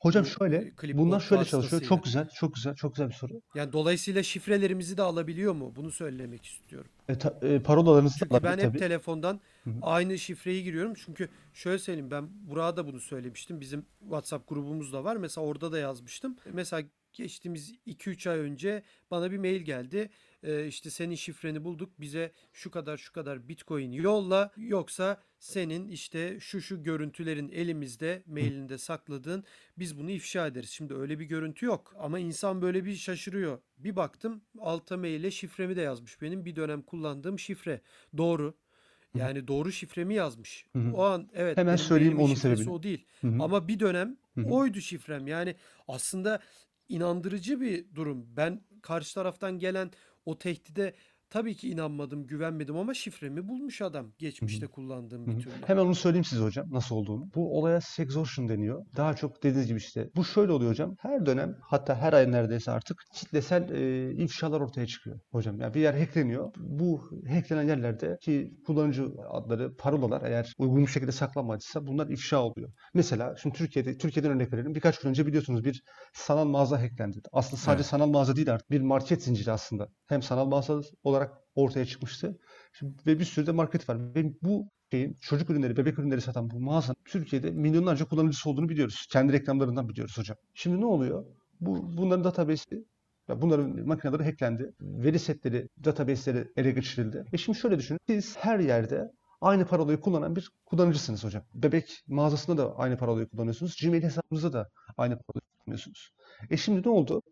Hocam Bu, şöyle, e, clipboard bunlar şöyle çalışıyor. Çok güzel, çok güzel, çok güzel bir soru. Yani dolayısıyla şifrelerimizi de alabiliyor mu? Bunu söylemek istiyorum. E, ta- e, parolalarınızı da Çünkü alabilir ben hep tabii. telefondan Hı hı. aynı şifreyi giriyorum. Çünkü şöyle söyleyeyim ben Burak'a da bunu söylemiştim. Bizim WhatsApp grubumuz da var. Mesela orada da yazmıştım. Mesela geçtiğimiz 2-3 ay önce bana bir mail geldi. Ee, işte senin şifreni bulduk. Bize şu kadar şu kadar Bitcoin yolla. Yoksa senin işte şu şu görüntülerin elimizde mailinde sakladığın biz bunu ifşa ederiz. Şimdi öyle bir görüntü yok. Ama insan böyle bir şaşırıyor. Bir baktım alta maile şifremi de yazmış. Benim bir dönem kullandığım şifre. Doğru. Yani doğru şifremi yazmış. Hı hı. O an evet Hemen söyleyeyim onun sebebini. o değil. Hı hı. Ama bir dönem Hı hı. oydu şifrem. Yani aslında inandırıcı bir durum. Ben karşı taraftan gelen o tehdide tabii ki inanmadım, güvenmedim ama şifremi bulmuş adam geçmişte kullandığım Hı hı. bir türlü. Hemen onu söyleyeyim size hocam nasıl olduğunu. Bu olaya sextortion deniyor. Daha çok dediğiniz gibi işte. Bu şöyle oluyor hocam. Her dönem hatta her ay neredeyse artık kitlesel e, ifşalar ortaya çıkıyor hocam. Yani bir yer hackleniyor. Bu hacklenen yerlerde ki kullanıcı adları, parolalar eğer uygun bir şekilde saklanmadıysa bunlar ifşa oluyor. Mesela şimdi Türkiye'de Türkiye'den örnek verelim. Birkaç gün önce biliyorsunuz bir sanal mağaza hacklendi. Aslında sadece Evet. sanal mağaza değil artık. Bir market zinciri aslında. Hem sanal mağaza olarak ortaya çıkmıştı. Şimdi, ve bir sürü de market var. Ve bu şeyin çocuk ürünleri, bebek ürünleri satan bu mağazanın Türkiye'de milyonlarca kullanıcısı olduğunu biliyoruz. Kendi reklamlarından biliyoruz hocam. Şimdi ne oluyor? Bu bunların database'i ya bunların makineleri hacklendi. Veri setleri, database'leri ele geçirildi. E şimdi şöyle düşünün. Siz her yerde aynı parolayı kullanan bir kullanıcısınız hocam. Bebek mağazasında da aynı parolayı kullanıyorsunuz. Gmail hesabınızda da aynı parolayı kullanıyorsunuz. E şimdi ne oldu?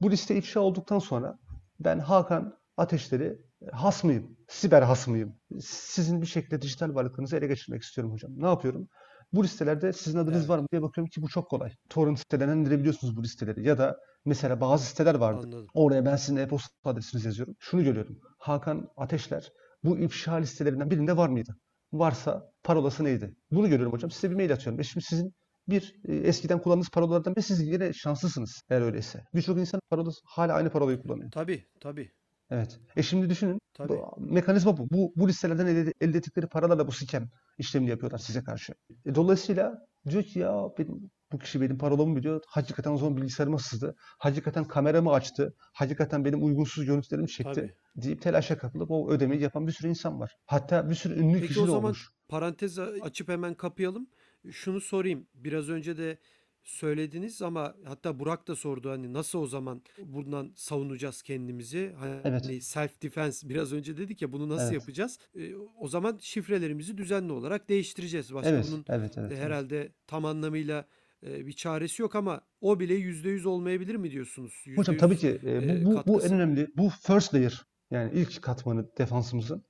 Bu liste ifşa olduktan sonra ben Hakan Ateşleri has mıyım? Siber has mıyım? Sizin bir şekilde dijital varlıklarınızı ele geçirmek istiyorum hocam. Ne yapıyorum? Bu listelerde sizin adınız Evet. var mı diye bakıyorum ki bu çok kolay. Torrent sitelerinden indirebiliyorsunuz bu listeleri. Ya da mesela bazı siteler vardı. Anladım. Oraya ben sizin e-posta adresinizi yazıyorum. Şunu görüyorum. Hakan Ateşler bu ifşa listelerinden birinde var mıydı? Varsa parolası neydi? Bunu görüyorum hocam. Size bir mail atıyorum. Ve şimdi sizin bir e, eskiden kullandığınız parolalardan ve siz yine şanslısınız eğer öyleyse. Birçok insan parolası hala aynı parolayı kullanıyor. Tabii tabii. Evet. E şimdi düşünün. Tabii. Bu, mekanizma bu. Bu, bu listelerden elde, elde ettikleri paralarla bu scam işlemini yapıyorlar size karşı. E, dolayısıyla diyor ki ya benim, bu kişi benim parolamı biliyor. Hakikaten o zaman bilgisayarıma sızdı. Hakikaten kameramı açtı. Hakikaten benim uygunsuz görüntülerimi çekti. Tabii. Deyip telaşa kapılıp o ödemeyi yapan bir sürü insan var. Hatta bir sürü ünlü Peki kişi o de zaman olmuş. parantez açıp hemen kapayalım. Şunu sorayım. Biraz önce de söylediniz ama hatta Burak da sordu hani nasıl o zaman bundan savunacağız kendimizi? Hani Evet. self defense biraz önce dedik ya bunu nasıl Evet. yapacağız? E, o zaman şifrelerimizi düzenli olarak değiştireceğiz. Başka Evet, bunun evet, evet. e, evet. herhalde tam anlamıyla e, bir çaresi yok ama o bile %100 olmayabilir mi diyorsunuz? Hocam %100 tabii ki e, e, bu, bu, bu katkısı. en önemli. Bu first layer. Yani ilk katmanı defansımızın.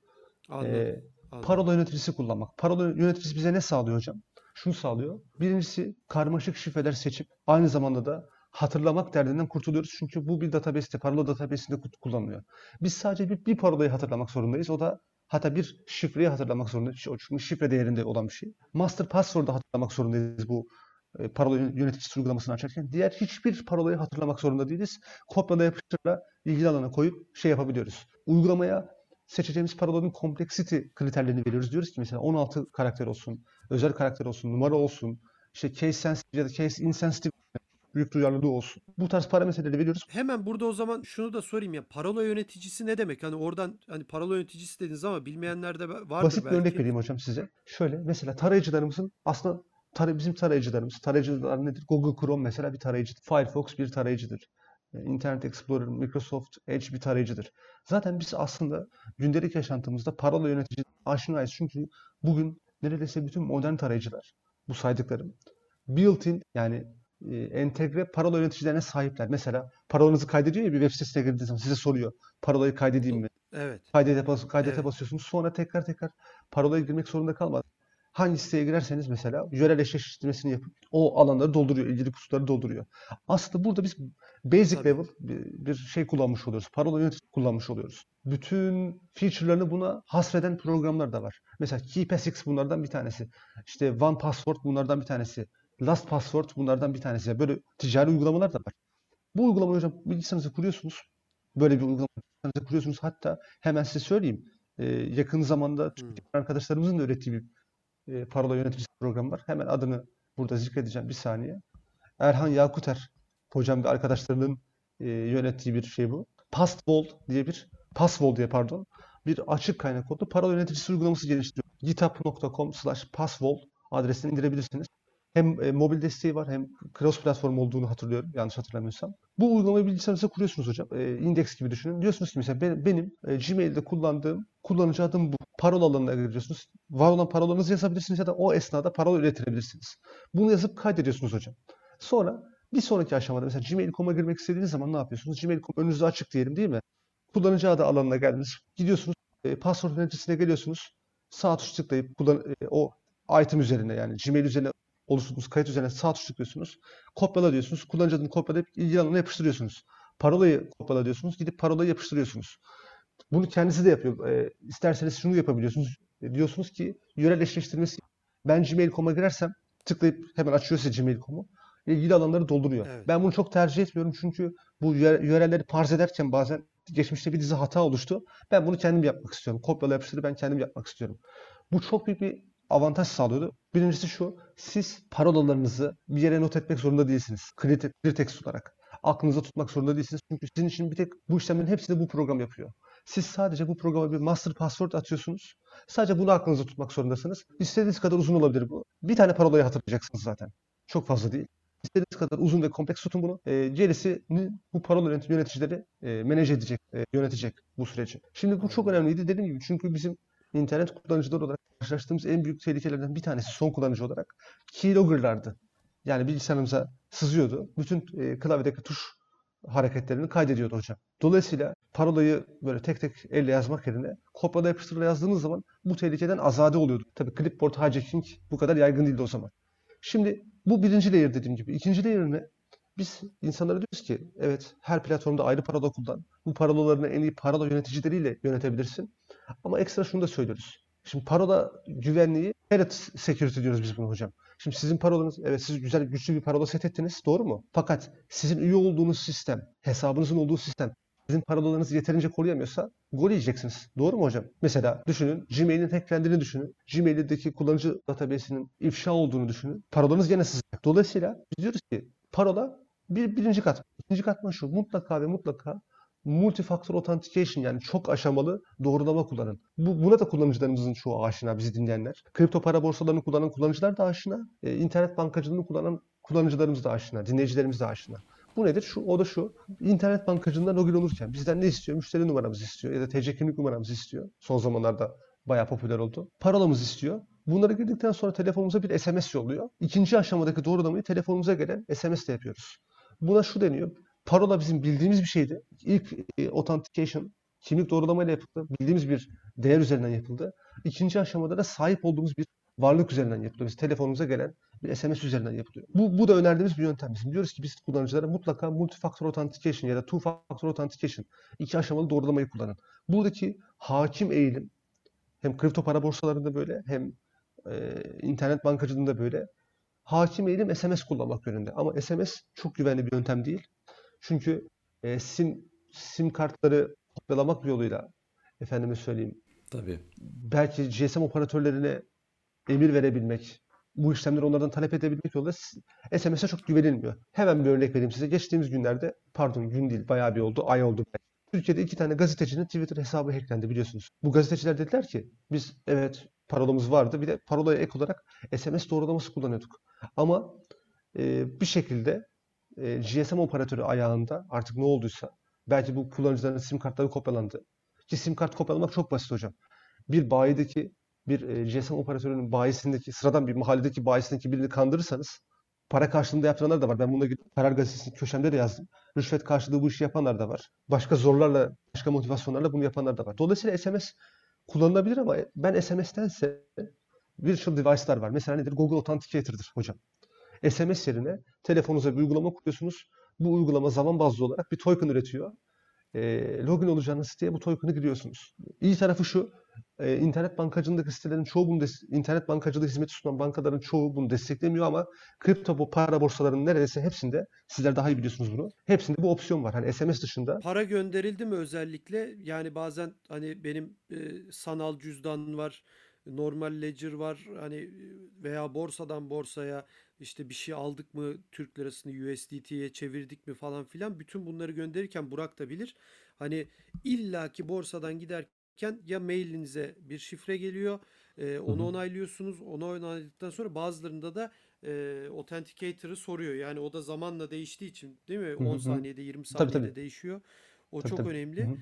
Anladım. e, anladım. Parola yöneticisi kullanmak. Parola yöneticisi bize ne sağlıyor hocam? Şunu sağlıyor. Birincisi karmaşık şifreler seçip aynı zamanda da hatırlamak derdinden kurtuluyoruz. Çünkü bu bir database'te, parola database'inde kullanılıyor. Biz sadece bir, bir parolayı hatırlamak zorundayız. O da hatta bir şifreyi hatırlamak zorundayız. Çünkü şifre değerinde olan bir şey. Master password'u hatırlamak zorundayız bu e, parola yön- yöneticisi uygulamasını açarken. Diğer hiçbir parolayı hatırlamak zorunda değiliz. Kopyala yapıştırla ilgili alana koyup şey yapabiliyoruz. Uygulamaya seçeceğimiz parolanın complexity kriterlerini veriyoruz. Diyoruz ki mesela 16 karakter olsun, özel karakter olsun, numara olsun, işte case sensitive ya da case insensitive büyük duyarlılığı olsun. Bu tarz parametreleri veriyoruz. Hemen burada o zaman şunu da sorayım ya parola yöneticisi ne demek? Hani oradan hani parola yöneticisi dediniz ama bilmeyenler de vardır Basit bir örnek belki. vereyim hocam size. Şöyle mesela tarayıcılarımızın aslında tar- bizim tarayıcılarımız, tarayıcılar nedir? Google Chrome mesela bir tarayıcıdır. Firefox bir tarayıcıdır. E, Internet Explorer, Microsoft Edge bir tarayıcıdır. Zaten biz aslında gündelik yaşantımızda parola yönetici aşinayız. Çünkü bugün neredeyse bütün modern tarayıcılar, bu saydıklarım, built-in yani e, entegre parola yöneticilerine sahipler. Mesela parolanızı kaydediyor ya bir web sitesine girdiğiniz zaman size soruyor. Parolayı kaydedeyim mi? Evet. Kaydete, bas kaydete Evet. basıyorsunuz. Sonra tekrar tekrar parolayı girmek zorunda kalmadan hangi siteye girerseniz mesela yörel eşleştirmesini yapıp o alanları dolduruyor, ilgili kutuları dolduruyor. Aslında burada biz basic Tabii. level bir, bir şey kullanmış oluyoruz. Parola yöneticisi kullanmış oluyoruz. Bütün feature'larını buna hasreden programlar da var. Mesela KeePassX bunlardan bir tanesi. İşte OnePassword bunlardan bir tanesi. LastPassword bunlardan bir tanesi. Böyle ticari uygulamalar da var. Bu uygulamayı hocam bilgisayarınıza kuruyorsunuz. Böyle bir uygulama bilgisayarınıza kuruyorsunuz. Hatta hemen size söyleyeyim. Ee, yakın zamanda Hmm. arkadaşlarımızın da ürettiği bir e, parola yöneticisi programı var. Hemen adını burada zikredeceğim bir saniye. Erhan Yakuter hocam ve arkadaşlarının e, yönettiği bir şey bu. Passwall diye bir Passwall diye pardon bir açık kaynak kodlu parola yöneticisi uygulaması geliştiriyor. github.com slash passwall adresinden indirebilirsiniz. Hem e, mobil desteği var hem cross platform olduğunu hatırlıyorum yanlış hatırlamıyorsam. Bu uygulamayı bilgisayarınıza kuruyorsunuz hocam. E, index gibi düşünün. Diyorsunuz ki mesela benim, benim e, Gmail'de kullandığım kullanıcı adım bu. Parola alanına giriyorsunuz. Var olan parolanızı yazabilirsiniz ya da o esnada parola üretebilirsiniz. Bunu yazıp kaydediyorsunuz hocam. Sonra bir sonraki aşamada mesela Gmail.com'a girmek istediğiniz zaman ne yapıyorsunuz? Gmail.com önünüzde açık diyelim değil mi? Kullanıcı adı alanına geldiniz. Gidiyorsunuz. E, password yöneticisine geliyorsunuz. Sağ tuş tıklayıp kullan e, o item üzerine yani Gmail üzerine oluşturduğunuz kayıt üzerine sağ tuş tıklıyorsunuz. Kopyala diyorsunuz. Kullanıcı adını kopyalayıp ilgili alana yapıştırıyorsunuz. Parolayı kopyala diyorsunuz. Gidip parolayı yapıştırıyorsunuz. Bunu kendisi de yapıyor. E, isterseniz şunu yapabiliyorsunuz. E, diyorsunuz ki yörel eşleştirmesi ben Gmail.com'a girersem tıklayıp hemen açıyor size Gmail.com'u. İlgili alanları dolduruyor. Evet. Ben bunu çok tercih etmiyorum çünkü bu yöre- yörelleri parz ederken bazen geçmişte bir dizi hata oluştu. Ben bunu kendim yapmak istiyorum. Kopyala yapıştırı ben kendim yapmak istiyorum. Bu çok büyük bir avantaj sağlıyordu. Birincisi şu, siz parolalarınızı bir yere not etmek zorunda değilsiniz. Clear, clear text olarak. Aklınızda tutmak zorunda değilsiniz. Çünkü sizin için bir tek bu işlemlerin hepsini bu program yapıyor. Siz sadece bu programa bir master password atıyorsunuz. Sadece bunu aklınızda tutmak zorundasınız. İstediğiniz kadar uzun olabilir bu. Bir tane parolayı hatırlayacaksınız zaten. Çok fazla değil. İstediğiniz kadar uzun ve kompleks tutun bunu. E, gerisini bu parola yönet- yöneticileri e, manage edecek, e, yönetecek bu süreci. Şimdi bu çok önemliydi dediğim gibi. Çünkü bizim internet kullanıcıları olarak karşılaştığımız en büyük tehlikelerden bir tanesi son kullanıcı olarak keylogger'lardı. Yani bilgisayarımıza sızıyordu. Bütün e, klavyedeki tuş hareketlerini kaydediyordu hocam. Dolayısıyla parolayı böyle tek tek elle yazmak yerine kopyala yapıştırla yazdığınız zaman bu tehlikeden azade oluyordu. Tabii clipboard hijacking bu kadar yaygın değildi o zaman. Şimdi bu birinci layer dediğim gibi. İkinci layer ne? Biz insanlara diyoruz ki evet her platformda ayrı parola kullan. Bu parolalarını en iyi parola yöneticileriyle yönetebilirsin. Ama ekstra şunu da söylüyoruz. Şimdi parola güvenliği Parrot Security diyoruz biz bunu hocam. Şimdi sizin parolanız, evet siz güzel güçlü bir parola set ettiniz, doğru mu? Fakat sizin üye olduğunuz sistem, hesabınızın olduğu sistem sizin parolalarınızı yeterince koruyamıyorsa gol yiyeceksiniz. Doğru mu hocam? Mesela düşünün, Gmail'in hacklendiğini düşünün. Gmail'deki kullanıcı database'inin ifşa olduğunu düşünün. Parolanız gene sızacak. Dolayısıyla biz diyoruz ki parola bir birinci katman. İkinci katman şu, mutlaka ve mutlaka multifactor authentication yani çok aşamalı doğrulama kullanın. Bu, buna da kullanıcılarımızın çoğu aşina, bizi dinleyenler. Kripto para borsalarını kullanan kullanıcılar da aşina. E, internet bankacılığını kullanan kullanıcılarımız da aşina, dinleyicilerimiz de aşina. Bu nedir? Şu, o da şu. İnternet bankacılığında login olurken bizden ne istiyor? Müşteri numaramızı istiyor ya da TC kimlik numaramızı istiyor. Son zamanlarda bayağı popüler oldu. Parolamızı istiyor. Bunları girdikten sonra telefonumuza bir SMS yolluyor. İkinci aşamadaki doğrulamayı telefonumuza gelen SMS ile yapıyoruz. Buna şu deniyor. Parola bizim bildiğimiz bir şeydi. İlk e, authentication kimlik doğrulamayla yapıldı. Bildiğimiz bir değer üzerinden yapıldı. İkinci aşamada da sahip olduğumuz bir varlık üzerinden yapılıyor. Biz telefonumuza gelen bir SMS üzerinden yapılıyor. Bu, bu da önerdiğimiz bir yöntem. Bizim diyoruz ki biz kullanıcılara mutlaka multifactor authentication ya da two factor authentication iki aşamalı doğrulamayı kullanın. Buradaki hakim eğilim hem kripto para borsalarında böyle hem e, internet bankacılığında böyle hakim eğilim SMS kullanmak yönünde. Ama SMS çok güvenli bir yöntem değil. Çünkü e, sim sim kartları kopyalamak yoluyla efendime söyleyeyim Tabii. belki GSM operatörlerine emir verebilmek, bu işlemleri onlardan talep edebilmek yoluyla s- SMS'e çok güvenilmiyor. Hemen bir örnek vereyim size. Geçtiğimiz günlerde, pardon gün değil bayağı bir oldu, ay oldu. Türkiye'de iki tane gazetecinin Twitter hesabı hacklendi biliyorsunuz. Bu gazeteciler dediler ki biz evet parolamız vardı bir de parolaya ek olarak SMS doğrulaması kullanıyorduk. Ama e, bir şekilde e, GSM operatörü ayağında artık ne olduysa belki bu kullanıcıların sim kartları kopyalandı. Ki sim kart kopyalamak çok basit hocam. Bir bayideki bir GSM operatörünün bayisindeki sıradan bir mahalledeki bayisindeki birini kandırırsanız para karşılığında yaptıranlar da var. Ben bunu Karar Gazetesi'nin köşemde de yazdım. Rüşvet karşılığı bu işi yapanlar da var. Başka zorlarla, başka motivasyonlarla bunu yapanlar da var. Dolayısıyla SMS kullanılabilir ama ben SMS'tense virtual device'lar var. Mesela nedir? Google Authenticator'dır hocam. SMS yerine telefonunuza bir uygulama kuruyorsunuz. Bu uygulama zaman bazlı olarak bir token üretiyor. E, login olacağınız siteye bu token'ı giriyorsunuz. İyi tarafı şu, e, internet bankacılığındaki sitelerin çoğu bunu internet bankacılığı hizmeti sunan bankaların çoğu bunu desteklemiyor ama kripto bu para borsalarının neredeyse hepsinde sizler daha iyi biliyorsunuz bunu. Hepsinde bu opsiyon var. Hani SMS dışında Para gönderildi mi özellikle? Yani bazen hani benim e, sanal cüzdan var, normal ledger var hani e, veya borsadan borsaya işte bir şey aldık mı Türk lirasını USDT'ye çevirdik mi falan filan bütün bunları gönderirken Burak da bilir. Hani illaki borsadan giderken ya mailinize bir şifre geliyor, e, onu hı. onaylıyorsunuz. Onu onayladıktan sonra bazılarında da e, authenticator'ı soruyor. Yani o da zamanla değiştiği için değil mi? Hı hı 10 hı. saniyede 20 Tabii, saniyede tabii. değişiyor. O Tabii, çok tabii. önemli. Hı hı.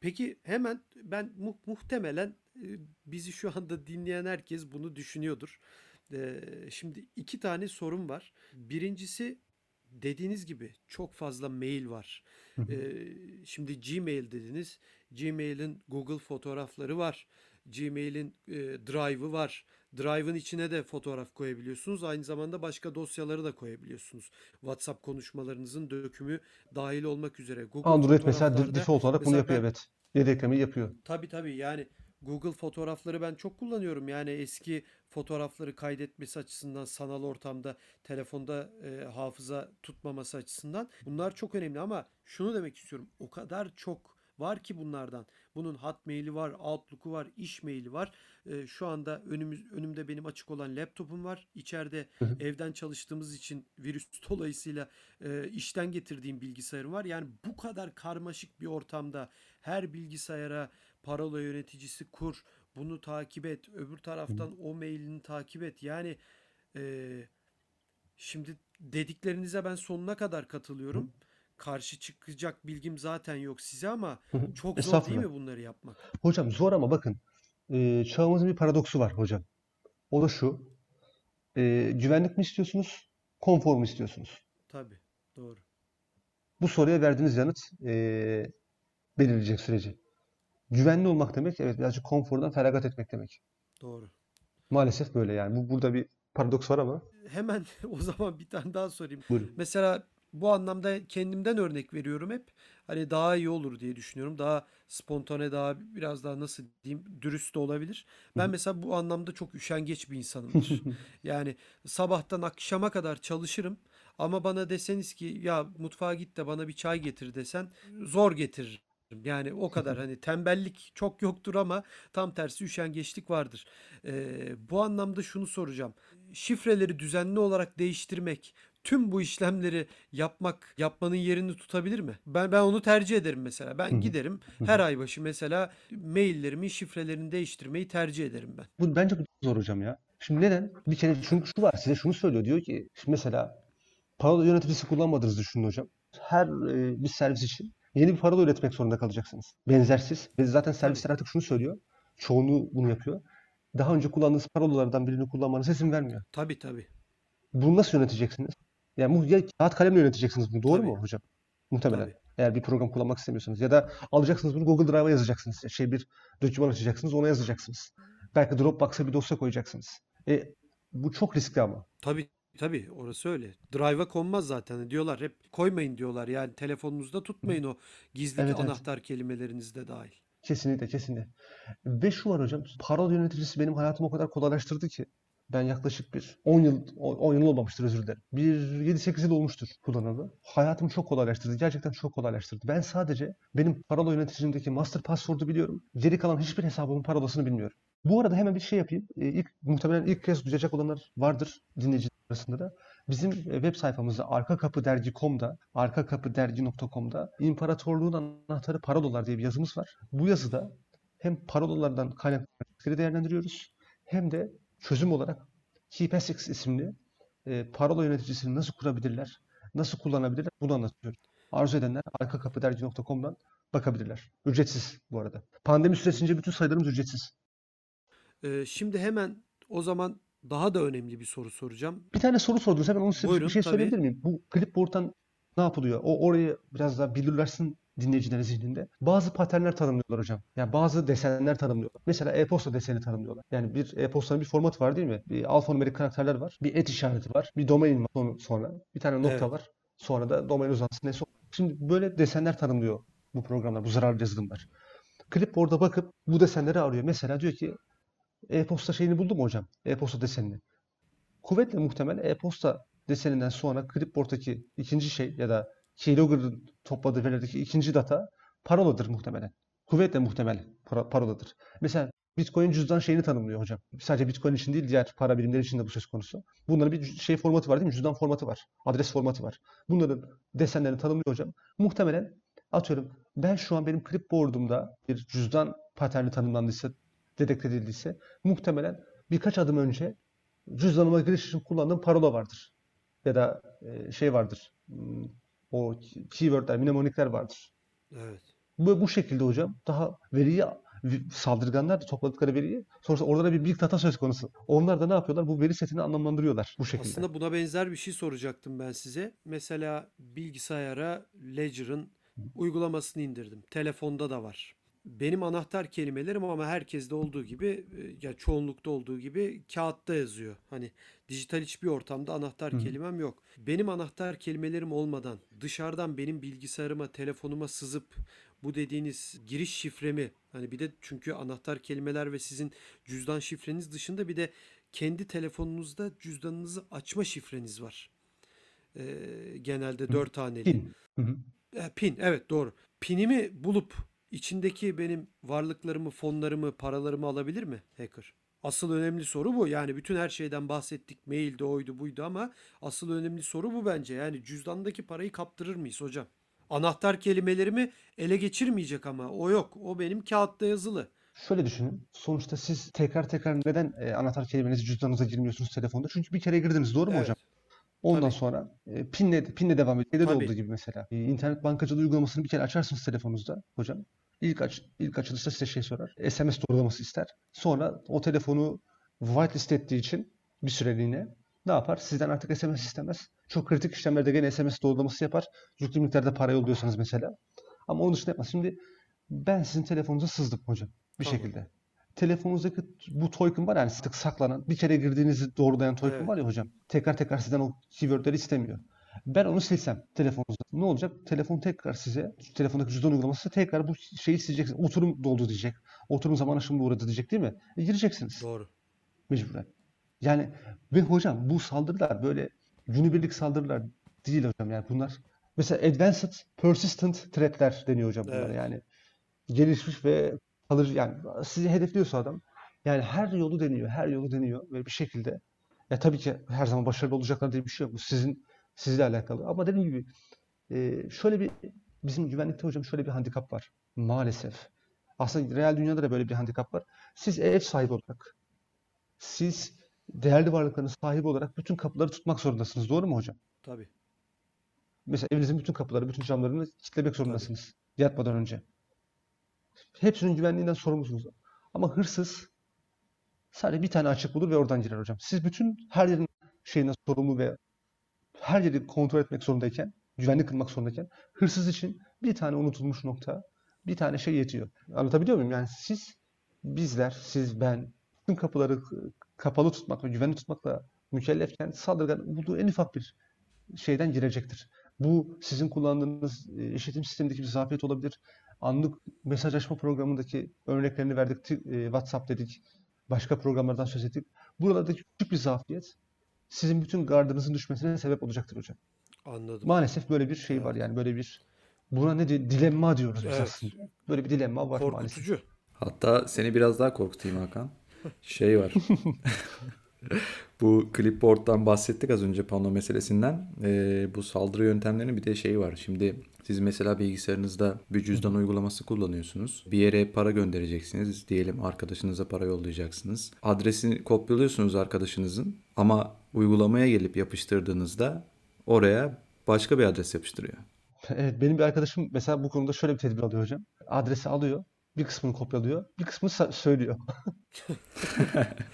Peki hemen ben mu- muhtemelen e, bizi şu anda dinleyen herkes bunu düşünüyordur. Ee, şimdi iki tane sorun var. Birincisi dediğiniz gibi çok fazla mail var. Hı hı. Ee, şimdi Gmail dediniz. Gmail'in Google fotoğrafları var. Gmail'in e, Drive'ı var. Drive'ın içine de fotoğraf koyabiliyorsunuz. Aynı zamanda başka dosyaları da koyabiliyorsunuz. WhatsApp konuşmalarınızın dökümü dahil olmak üzere. Google Android mesela default olarak bunu yapıyor ben evet. Yedeklemeyi yapıyor. Tabii tabii yani Google fotoğrafları ben çok kullanıyorum. Yani eski fotoğrafları kaydetmesi açısından sanal ortamda telefonda e, hafıza tutmaması açısından bunlar çok önemli ama şunu demek istiyorum. O kadar çok var ki bunlardan. Bunun Hotmail'i var, Outlook'u var, iş maili var. Ee, şu anda önümüz önümde benim açık olan laptopum var. İçeride evden çalıştığımız için virüs dolayısıyla e, işten getirdiğim bilgisayarım var. Yani bu kadar karmaşık bir ortamda her bilgisayara parola yöneticisi kur, bunu takip et, öbür taraftan o mailini takip et. Yani e, şimdi dediklerinize ben sonuna kadar katılıyorum. Karşı çıkacak bilgim zaten yok size ama çok zor değil mi bunları yapmak? Hocam zor ama bakın e, çağımızın bir paradoksu var hocam. O da şu. E, güvenlik mi istiyorsunuz? Konfor mu istiyorsunuz? Tabii, doğru. Bu soruya verdiğiniz yanıt e, belirleyecek süreci. Güvenli olmak demek evet birazcık konfordan feragat etmek demek. Doğru. Maalesef böyle yani. Bu burada bir paradoks var ama. Hemen o zaman bir tane daha sorayım. Buyurun. Mesela bu anlamda kendimden örnek veriyorum hep. Hani daha iyi olur diye düşünüyorum. Daha spontane, daha biraz daha nasıl diyeyim, dürüst de olabilir. Ben mesela bu anlamda çok üşengeç bir insanımdır. Yani sabahtan akşama kadar çalışırım ama bana deseniz ki ya mutfağa git de bana bir çay getir desen zor getiririm. Yani o kadar hani tembellik çok yoktur ama tam tersi üşengeçlik vardır. Ee, bu anlamda şunu soracağım. Şifreleri düzenli olarak değiştirmek, tüm bu işlemleri yapmak, yapmanın yerini tutabilir mi? Ben ben onu tercih ederim mesela. Ben giderim her ay başı mesela maillerimin şifrelerini değiştirmeyi tercih ederim ben. Bu bence bu zor hocam ya. Şimdi neden? Bir kere çünkü şu var size şunu söylüyor diyor ki şimdi mesela parola yöneticisi kullanmadığınızı düşünün hocam. Her e, bir servis için yeni bir parola üretmek zorunda kalacaksınız. Benzersiz. Ve zaten servisler artık şunu söylüyor. Çoğunluğu bunu yapıyor. Daha önce kullandığınız parolalardan birini kullanmanıza izin vermiyor. Tabii tabii. Bunu nasıl yöneteceksiniz? Yani ya kağıt kalemle yöneteceksiniz bunu. Doğru Tabii. mu hocam? Muhtemelen. Tabii. Eğer bir program kullanmak istemiyorsanız ya da alacaksınız bunu Google Drive'a yazacaksınız. Şey bir doküman açacaksınız, ona yazacaksınız. Belki Dropbox'a bir dosya koyacaksınız. E, bu çok riskli ama. Tabii tabii orası öyle. Drive'a konmaz zaten diyorlar. Hep koymayın diyorlar. Yani telefonunuzda tutmayın o gizli Evet, evet. anahtar kelimeleriniz de dahil. Kesinlikle, kesinlikle. Ve şu var hocam, parola yöneticisi benim hayatımı o kadar kolaylaştırdı ki ben yaklaşık bir 10 yıl, 10 yıl olmamıştır özür dilerim. Bir 7-8 yıl olmuştur kullanalı. Hayatımı çok kolaylaştırdı. Gerçekten çok kolaylaştırdı. Ben sadece benim parola yöneticimdeki master password'u biliyorum. Geri kalan hiçbir hesabımın parolasını bilmiyorum. Bu arada hemen bir şey yapayım. Ee, ilk, muhtemelen ilk kez duyacak olanlar vardır dinleyiciler arasında da. Bizim e, web sayfamızda arkakapıdergi.com'da, arkakapıdergi.com'da İmparatorluğun Anahtarı Parolalar diye bir yazımız var. Bu yazıda hem parolalardan riskleri değerlendiriyoruz hem de çözüm olarak KeePassX isimli e, parola yöneticisini nasıl kurabilirler, nasıl kullanabilirler bunu anlatıyorum. Arzu edenler arkakapıdergi.com'dan bakabilirler. Ücretsiz bu arada. Pandemi süresince bütün sayılarımız ücretsiz. Ee, şimdi hemen o zaman daha da önemli bir soru soracağım. Bir tane soru sordunuz. Hemen onun size Buyurun, bir şey tabii. söyleyebilir miyim? Bu clipboard'dan ne yapılıyor? O orayı biraz daha belirlersin dinleyicilerin zihninde. Bazı paternler tanımlıyorlar hocam. Yani bazı desenler tanımlıyorlar. Mesela e-posta deseni tanımlıyorlar. Yani bir e-postanın bir formatı var değil mi? Bir alfanumerik karakterler var. Bir et işareti var. Bir domain var son- sonra. Bir tane nokta Evet. var. Sonra da domain uzantısı neyse. Şimdi böyle desenler tanımlıyor bu programlar, bu zararlı yazılımlar. Clipboard'a bakıp bu desenleri arıyor. Mesela diyor ki e-posta şeyini buldum hocam? E-posta desenini. Kuvvetle muhtemel e-posta deseninden sonra clipboard'daki ikinci şey ya da keylogger'ın topladığı verilerdeki ikinci data paroladır muhtemelen. Kuvvetle muhtemel paroladır. Mesela Bitcoin cüzdan şeyini tanımlıyor hocam. Sadece Bitcoin için değil diğer para birimleri için de bu söz konusu. Bunların bir şey formatı var değil mi? Cüzdan formatı var. Adres formatı var. Bunların desenlerini tanımlıyor hocam. Muhtemelen atıyorum ben şu an benim clipboard'umda bir cüzdan paterni tanımlandıysa, dedekte edildiyse muhtemelen birkaç adım önce cüzdanıma giriş için kullandığım parola vardır. Ya da e, şey vardır. O keywordler, mnemonikler vardır. Evet. Bu, bu şekilde hocam daha veriyi saldırganlar da topladıkları veriyi sonrasında orada da bir big data söz konusu. Onlar da ne yapıyorlar? Bu veri setini anlamlandırıyorlar bu şekilde. Aslında buna benzer bir şey soracaktım ben size. Mesela bilgisayara Ledger'ın uygulamasını indirdim. Telefonda da var. Benim anahtar kelimelerim ama herkeste olduğu gibi e, ya çoğunlukta olduğu gibi kağıtta yazıyor. Hani dijital hiçbir ortamda anahtar kelimem yok. Benim anahtar kelimelerim olmadan dışarıdan benim bilgisayarıma, telefonuma sızıp bu dediğiniz giriş şifremi hani bir de çünkü anahtar kelimeler ve sizin cüzdan şifreniz dışında bir de kendi telefonunuzda cüzdanınızı açma şifreniz var. Ee, genelde dört haneli. Pin. Hı hı. E, Pin evet doğru. Pinimi bulup içindeki benim varlıklarımı, fonlarımı, paralarımı alabilir mi hacker? Asıl önemli soru bu. Yani bütün her şeyden bahsettik. Mailde oydu buydu ama asıl önemli soru bu bence. Yani cüzdandaki parayı kaptırır mıyız hocam? Anahtar kelimelerimi ele geçirmeyecek ama o yok. O benim kağıtta yazılı. Şöyle düşünün. Sonuçta siz tekrar tekrar neden e, anahtar kelimenizi cüzdanınıza girmiyorsunuz telefonda? Çünkü bir kere girdiniz doğru mu Evet. hocam? Ondan Tabii. sonra e, pinle, pinle devam ediyor. Şeyde de olduğu gibi mesela. E, internet bankacılığı uygulamasını bir kere açarsınız telefonunuzda hocam. İlk aç, ilk açılışta size şey sorar. SMS doğrulaması ister. Sonra o telefonu whitelist ettiği için bir süreliğine ne yapar? Sizden artık SMS istemez. Çok kritik işlemlerde gene SMS doğrulaması yapar. Yüklü miktarda para yolluyorsanız mesela. Ama onun dışında yapmaz. Şimdi ben sizin telefonunuza sızdım hocam. Bir Tamam. şekilde. Telefonunuzdaki bu token var yani sık saklanan bir kere girdiğinizi doğrulayan token Evet. var ya hocam. Tekrar tekrar sizden o keywordleri istemiyor. Ben onu silsem telefonunuzda ne olacak? Telefon tekrar size telefondaki cüzdan uygulaması tekrar bu şeyi silecek. Oturum doldu diyecek. Oturum zaman aşımına uğradı diyecek değil mi? E, gireceksiniz Doğru. mecburen. Yani ve hocam bu saldırılar böyle günübirlik saldırılar değil hocam yani bunlar mesela advanced persistent threatler deniyor hocam bunlara Evet. yani gelişmiş ve kalıcı yani sizi hedefliyorsa adam yani her yolu deniyor her yolu deniyor ve bir şekilde ya tabii ki her zaman başarılı olacaklar diye bir şey yok bu sizin sizle alakalı ama dediğim gibi e, şöyle bir bizim güvenlikte hocam şöyle bir handikap var maalesef aslında real dünyada da böyle bir handikap var siz ev sahibi olarak siz değerli varlıkların sahibi olarak bütün kapıları tutmak zorundasınız. Doğru mu hocam? Tabii. Mesela evinizin bütün kapıları, bütün camlarını kilitlemek zorundasınız yatmadan önce. Hepsinin güvenliğinden sorumlusunuz. Ama hırsız sadece bir tane açık bulur ve oradan girer hocam. Siz bütün her yerin şeyinden sorumlu ve her yeri kontrol etmek zorundayken, güvenlik kılmak zorundayken hırsız için bir tane unutulmuş nokta, bir tane şey yetiyor. Anlatabiliyor muyum? Yani siz, bizler, siz, ben bütün kapıları kapalı tutmak ve güvenli tutmakla mükellefken saldırgan bulduğu en ufak bir şeyden girecektir. Bu sizin kullandığınız e, işletim sistemindeki bir zafiyet olabilir. Anlık mesajlaşma programındaki örneklerini verdik. E, WhatsApp dedik. Başka programlardan söz ettik. Buralardaki küçük bir zafiyet sizin bütün gardınızın düşmesine sebep olacaktır hocam. Anladım. Maalesef böyle bir şey var yani böyle bir buna ne di- dilemma diyoruz biz Evet. aslında. Böyle bir dilemma var maalesef. Korkutucu. Hatta seni biraz daha korkutayım Hakan. Şey var. bu clipboard'dan bahsettik az önce pano meselesinden. Ee, bu saldırı yöntemlerinin bir de şeyi var. Şimdi siz mesela bilgisayarınızda bir cüzdan uygulaması kullanıyorsunuz. Bir yere para göndereceksiniz. Diyelim arkadaşınıza para yollayacaksınız. Adresini kopyalıyorsunuz arkadaşınızın ama uygulamaya gelip yapıştırdığınızda oraya başka bir adres yapıştırıyor. Evet, benim bir arkadaşım mesela bu konuda şöyle bir tedbir alıyor hocam. Adresi alıyor, bir kısmını kopyalıyor, bir kısmını söylüyor.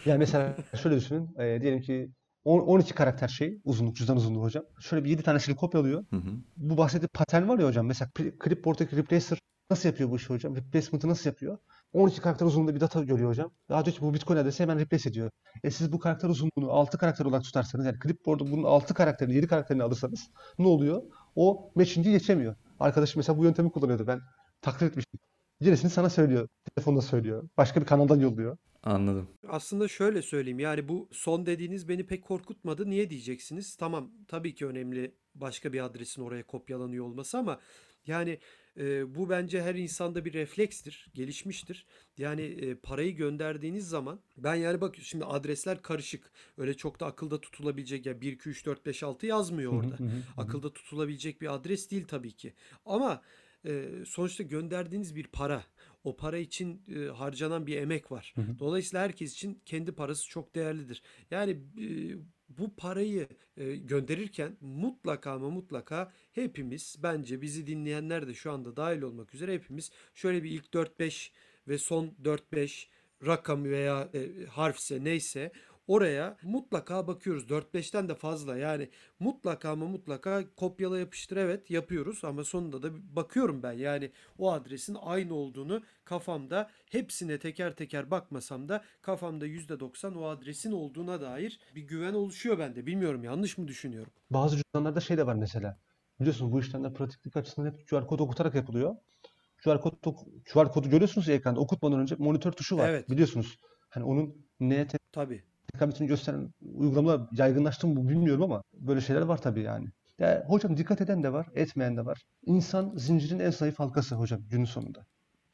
Yani mesela şöyle düşünün, e, diyelim ki on- 12 karakter şey, uzunluk, cüzdan uzunluğu hocam. Şöyle bir 7 tanesini kopyalıyor. Hı hı. Bu bahsettiğim patern var ya hocam, mesela Cli- Clipboard'daki replacer nasıl yapıyor bu işi hocam? Replacement'ı nasıl yapıyor? 12 karakter uzunluğunda bir data görüyor hocam. Daha ki bu Bitcoin adresi hemen replace ediyor. E siz bu karakter uzunluğunu 6 karakter olarak tutarsanız yani Clipboard'u bunun 6 karakterini 7 karakterini alırsanız ne oluyor? O matching'i geçemiyor. Arkadaşım mesela bu yöntemi kullanıyordu. Ben takdir etmiştim. Gerisini sana söylüyor. Telefonda söylüyor. Başka bir kanaldan yolluyor. Anladım. Aslında şöyle söyleyeyim yani bu son dediğiniz beni pek korkutmadı. Niye diyeceksiniz? Tamam tabii ki önemli başka bir adresin oraya kopyalanıyor olması ama yani e, bu bence her insanda bir reflekstir, gelişmiştir. Yani e, parayı gönderdiğiniz zaman ben yani bak şimdi adresler karışık. Öyle çok da akılda tutulabilecek ya 1 2 3 4 5 6 yazmıyor orada. Akılda tutulabilecek bir adres değil tabii ki. Ama e, sonuçta gönderdiğiniz bir para, o para için e, harcanan bir emek var. Hı hı. Dolayısıyla herkes için kendi parası çok değerlidir. Yani e, bu parayı e, gönderirken mutlaka ama mutlaka hepimiz bence bizi dinleyenler de şu anda dahil olmak üzere hepimiz şöyle bir ilk 4-5 ve son 4-5 rakam veya e, harfse neyse oraya mutlaka bakıyoruz. 4-5'ten de fazla yani mutlaka ama mutlaka kopyala yapıştır evet yapıyoruz ama sonunda da bakıyorum ben yani o adresin aynı olduğunu kafamda hepsine teker teker bakmasam da kafamda %90 o adresin olduğuna dair bir güven oluşuyor bende. Bilmiyorum yanlış mı düşünüyorum? Bazı cüzdanlarda şey de var mesela. Biliyorsunuz bu işlemler pratiklik açısından hep QR kod okutarak yapılıyor. QR kod QR kodu görüyorsunuz ya ekranda. Okutmadan önce monitör tuşu var. Evet. Biliyorsunuz. Hani onun neye Tabii. Tekametini gösteren uygulamalar yaygınlaştı mı bilmiyorum ama böyle şeyler var tabii yani. Ya hocam dikkat eden de var, etmeyen de var. İnsan zincirin en zayıf halkası hocam günün sonunda.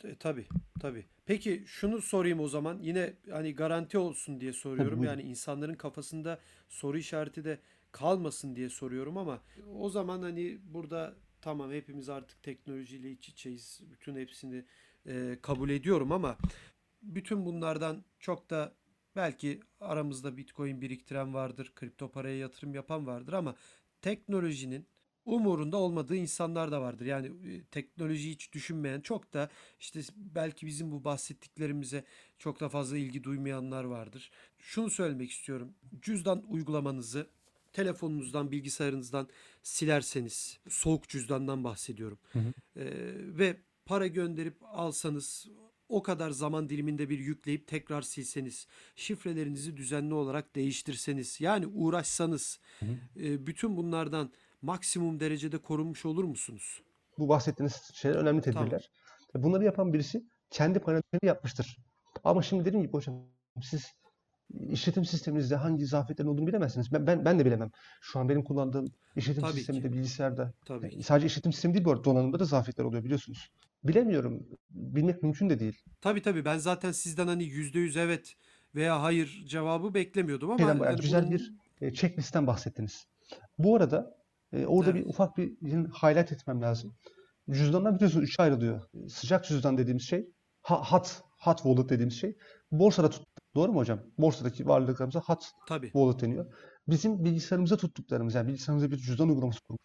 E, tabii tabii. Peki şunu sorayım o zaman yine hani garanti olsun diye Tabii soruyorum. buyurun. Yani insanların kafasında soru işareti de kalmasın diye soruyorum ama o zaman hani burada tamam hepimiz artık teknolojiyle iç içeyiz. Bütün hepsini e, kabul ediyorum ama bütün bunlardan çok da belki aramızda Bitcoin biriktiren vardır, kripto paraya yatırım yapan vardır ama teknolojinin umurunda olmadığı insanlar da vardır. Yani e, teknolojiyi hiç düşünmeyen çok da işte belki bizim bu bahsettiklerimize çok da fazla ilgi duymayanlar vardır. Şunu söylemek istiyorum. Cüzdan uygulamanızı telefonunuzdan, bilgisayarınızdan silerseniz, soğuk cüzdandan bahsediyorum. Hı hı. Ee, ve para gönderip alsanız o kadar zaman diliminde bir yükleyip tekrar silseniz, şifrelerinizi düzenli olarak değiştirseniz, yani uğraşsanız, e, bütün bunlardan maksimum derecede korunmuş olur musunuz? Bu bahsettiğiniz şeyler önemli Tamam. tedbirler. Bunları yapan birisi kendi paranoyasını yapmıştır. Ama şimdi dediğim gibi hocam siz işletim sisteminizde hangi zafiyetlerin olduğunu bilemezsiniz. Ben, ben, ben de bilemem. Şu an benim kullandığım işletim Tabii ki. sisteminde, bilgisayarda Tabii ki. sadece işletim sistemi değil bu arada donanımda da zafiyetler oluyor biliyorsunuz. Bilemiyorum. Bilmek mümkün de değil. Tabii tabii ben zaten sizden hani yüzde yüz evet veya hayır cevabı beklemiyordum ama Şeyden yani güzel bunun bir e, checklistten bahsettiniz. Bu arada e, orada Evet. bir ufak bir highlight etmem lazım. Cüzdanlar biliyorsunuz üçe ayrılıyor. Sıcak cüzdan dediğimiz şey, ha- hot, hot wallet dediğimiz şey. Borsada tut. Doğru mu hocam? Borsadaki varlıklarımıza hot tabii wallet deniyor. Bizim bilgisayarımıza tuttuklarımız yani bilgisayarımıza bir cüzdan uygulaması kurmuş.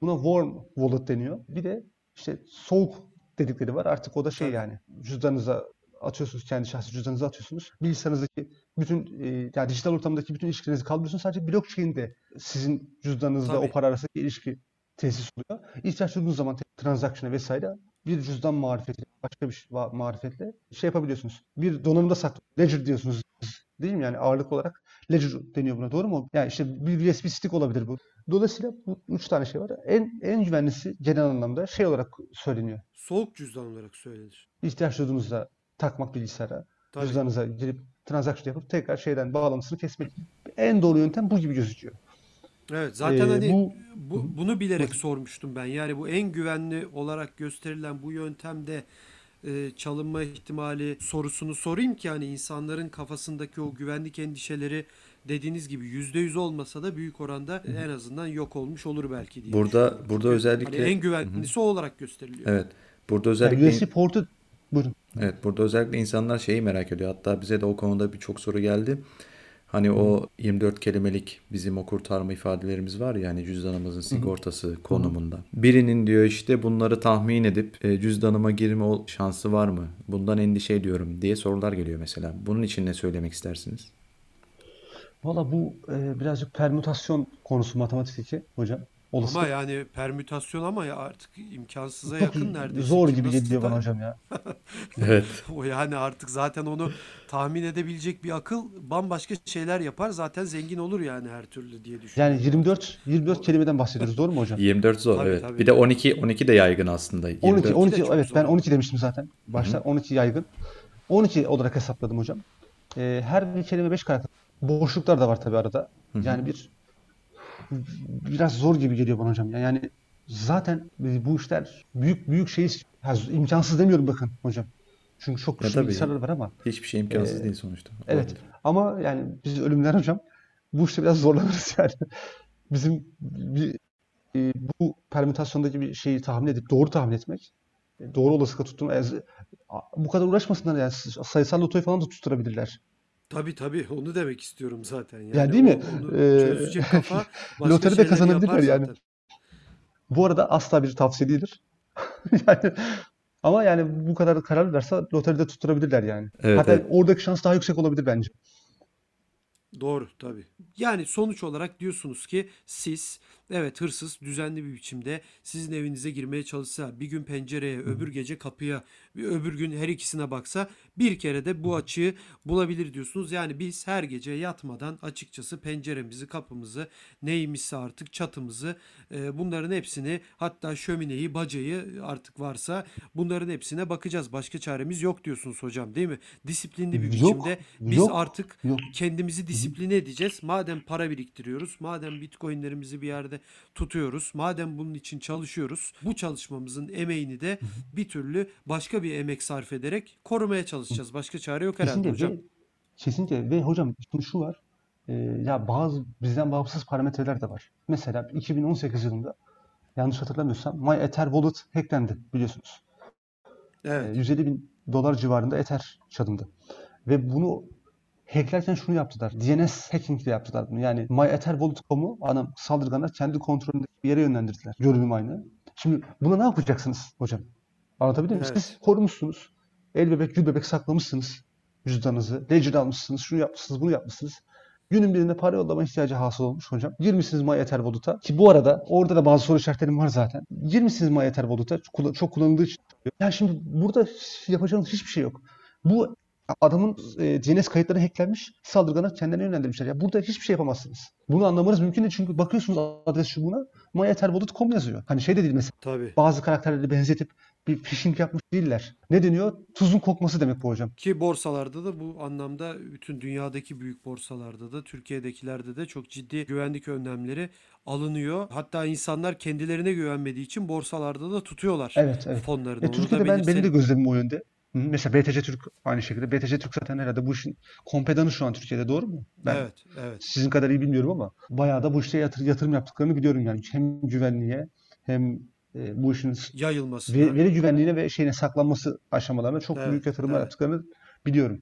Buna warm wallet deniyor. Bir de işte soğuk dedikleri var. Artık o da şey yani cüzdanınıza atıyorsunuz, kendi şahsi cüzdanınıza atıyorsunuz. Bilgisayarınızdaki bütün e, yani dijital ortamdaki bütün ilişkilerinizi kaldırıyorsunuz. Sadece blockchain'de sizin cüzdanınızla Tabii. o para arasındaki ilişki tesis oluyor. İhtiyaç duyduğunuz zaman transaction'a vesaire bir cüzdan marifetiyle, başka bir marifetle şey yapabiliyorsunuz. Bir donanımda saklı. Ledger diyorsunuz değil mi? Yani ağırlık olarak Ledger deniyor buna. Doğru mu? Yani işte bir USB stick olabilir bu. Dolayısıyla bu üç tane şey var. En en güvenlisi genel anlamda şey olarak söyleniyor. soğuk cüzdan olarak söylenir. İhtiyaç duyduğunuzda takmak bilgisayara, Tabii. cüzdanınıza girip transaction yapıp tekrar şeyden bağlantısını kesmek. En doğru yöntem bu gibi gözüküyor. Evet zaten Ee, hani bu- bu, bunu bilerek sormuştum ben. Yani bu en güvenli olarak gösterilen bu yöntemde e, çalınma ihtimali sorusunu sorayım ki hani insanların kafasındaki o güvenlik endişeleri dediğiniz gibi yüzde yüz olmasa da büyük oranda en azından yok olmuş olur belki diye Burada burada Çünkü özellikle hani en güvenlisi o olarak gösteriliyor. evet. Burada Yani özellikle USB portu buyurun. Evet, burada özellikle insanlar şeyi merak ediyor. Hatta bize de o konuda birçok soru geldi. Hani o 24 kelimelik bizim o kurtarma ifadelerimiz var ya hani cüzdanımızın sigortası konumunda. Birinin diyor işte bunları tahmin edip e, cüzdanıma girme ol- şansı var mı? Bundan endişe ediyorum diye sorular geliyor mesela. Bunun için ne söylemek istersiniz? Valla bu e, birazcık permütasyon konusu matematikteki hocam. Olası Ama yani permütasyon ama ya artık imkansıza çok yakın neredeyse. zor gibi geliyor bana hocam ya. Evet. O yani artık zaten onu tahmin edebilecek bir akıl bambaşka şeyler yapar. Zaten zengin olur yani her türlü diye düşünüyorum. Yani 24 24 kelimeden bahsediyoruz doğru mu hocam? 24 zor Tabii, evet. tabii. Bir de 12 12 de yaygın aslında. 12 24. 12 de çok evet zor. ben 12 demiştim zaten. Başta 12 yaygın. 12 olarak hesapladım hocam. Ee, her bir kelime 5 karakter. Boşluklar da var tabii arada. Yani bir biraz zor gibi geliyor bana hocam. ya. Yani zaten bu işler büyük büyük şey ha, imkansız demiyorum bakın hocam. Çünkü çok Ya güçlü tabii. bilgisayarlar var ama Hiçbir şey imkansız değil sonuçta. Evet. Olabilir. Ama yani biz ölümler hocam bu işte biraz zorlanırız yani. Bizim bir, e, bu permütasyondaki bir şeyi tahmin edip doğru tahmin etmek, e, doğru olasılıkla yani, a- bu kadar uğraşmasınlar yani sayısal lotoyu falan da tutturabilirler. Tabii tabii onu demek istiyorum zaten. Yani, Yani değil mi? o- Onu Ee, çözecek kafa başka loteri de şeyleri kazanabilirler yani. zaten. Bu arada asla bir tavsiye değildir. Yani ama yani bu kadar karar verse loteride tutturabilirler yani. Evet, Hatta evet. oradaki şans daha yüksek olabilir bence. Doğru tabii. Yani sonuç olarak diyorsunuz ki siz evet hırsız düzenli bir biçimde sizin evinize girmeye çalışsa bir gün pencereye öbür gece kapıya bir öbür gün her ikisine baksa bir kere de bu açığı bulabilir diyorsunuz. Yani biz her gece yatmadan açıkçası penceremizi kapımızı neymişse artık çatımızı e, bunların hepsini hatta şömineyi bacayı artık varsa bunların hepsine bakacağız. Başka çaremiz yok diyorsunuz hocam değil mi? Disiplinli bir Yok, biçimde biz yok, artık yok. kendimizi Yok disipline edeceğiz. Madem para biriktiriyoruz, madem bitcoinlerimizi bir yerde tutuyoruz, madem bunun için çalışıyoruz, bu çalışmamızın emeğini de bir türlü başka bir emek sarf ederek korumaya çalışacağız. Başka çare yok herhalde Kesinlikle hocam. ve, kesinlikle ve hocam şu var. e, ya bazı bizden bağımsız parametreler de var. Mesela 2018 yılında yanlış hatırlamıyorsam My Ether Wallet hacklendi biliyorsunuz. E, Evet. 150 bin dolar civarında Ether çalındı. Ve bunu hacklerken şunu yaptılar. DNS hacking ile yaptılar bunu. Yani myetherwallet.com'u ana saldırganlar kendi kontrolünde bir yere yönlendirdiler. Görünüm aynı. Şimdi buna ne yapacaksınız hocam? Anlatabildim mi? Evet. Siz korumuşsunuz. El bebek, gül bebek saklamışsınız cüzdanınızı. Ledger almışsınız, şunu yapmışsınız, bunu yapmışsınız. Günün birinde para yollama ihtiyacı hasıl olmuş hocam. Girmişsiniz MyEther Wallet'a. Ki bu arada orada da bazı soru işaretlerim var zaten. Girmişsiniz MyEther Wallet'a. Çok, çok kullanıldığı için. Ya şimdi burada yapacağınız hiçbir şey yok. Bu adamın e, DNS kayıtları hacklenmiş. Saldırganlar kendilerine yönlendirmişler. Ya burada hiçbir şey yapamazsınız. Bunu anlamanız mümkün değil çünkü bakıyorsunuz adres çubuğuna myetherwallet.com yazıyor. Hani şey de değil mesela Tabii. bazı karakterleri benzetip bir phishing yapmış değiller. Ne deniyor? Tuzun kokması demek bu hocam. Ki borsalarda da bu anlamda bütün dünyadaki büyük borsalarda da Türkiye'dekilerde de çok ciddi güvenlik önlemleri alınıyor. Hatta insanlar kendilerine güvenmediği için borsalarda da tutuyorlar Evet, evet. fonlarını. E, Türkiye'de ben benim de gözlemim o yönde. Mesela BTC Türk aynı şekilde. BTC Türk zaten herhalde bu işin kompedanı şu an Türkiye'de doğru mu? Ben Evet, evet. sizin kadar iyi bilmiyorum ama bayağı da bu işte yatır, yatırım yaptıklarını biliyorum yani. Hem güvenliğe hem e, bu işin Yayılmasına. ve- veri güvenliğine ve şeyine saklanması aşamalarına çok Evet, büyük yatırımlar evet. yaptıklarını biliyorum.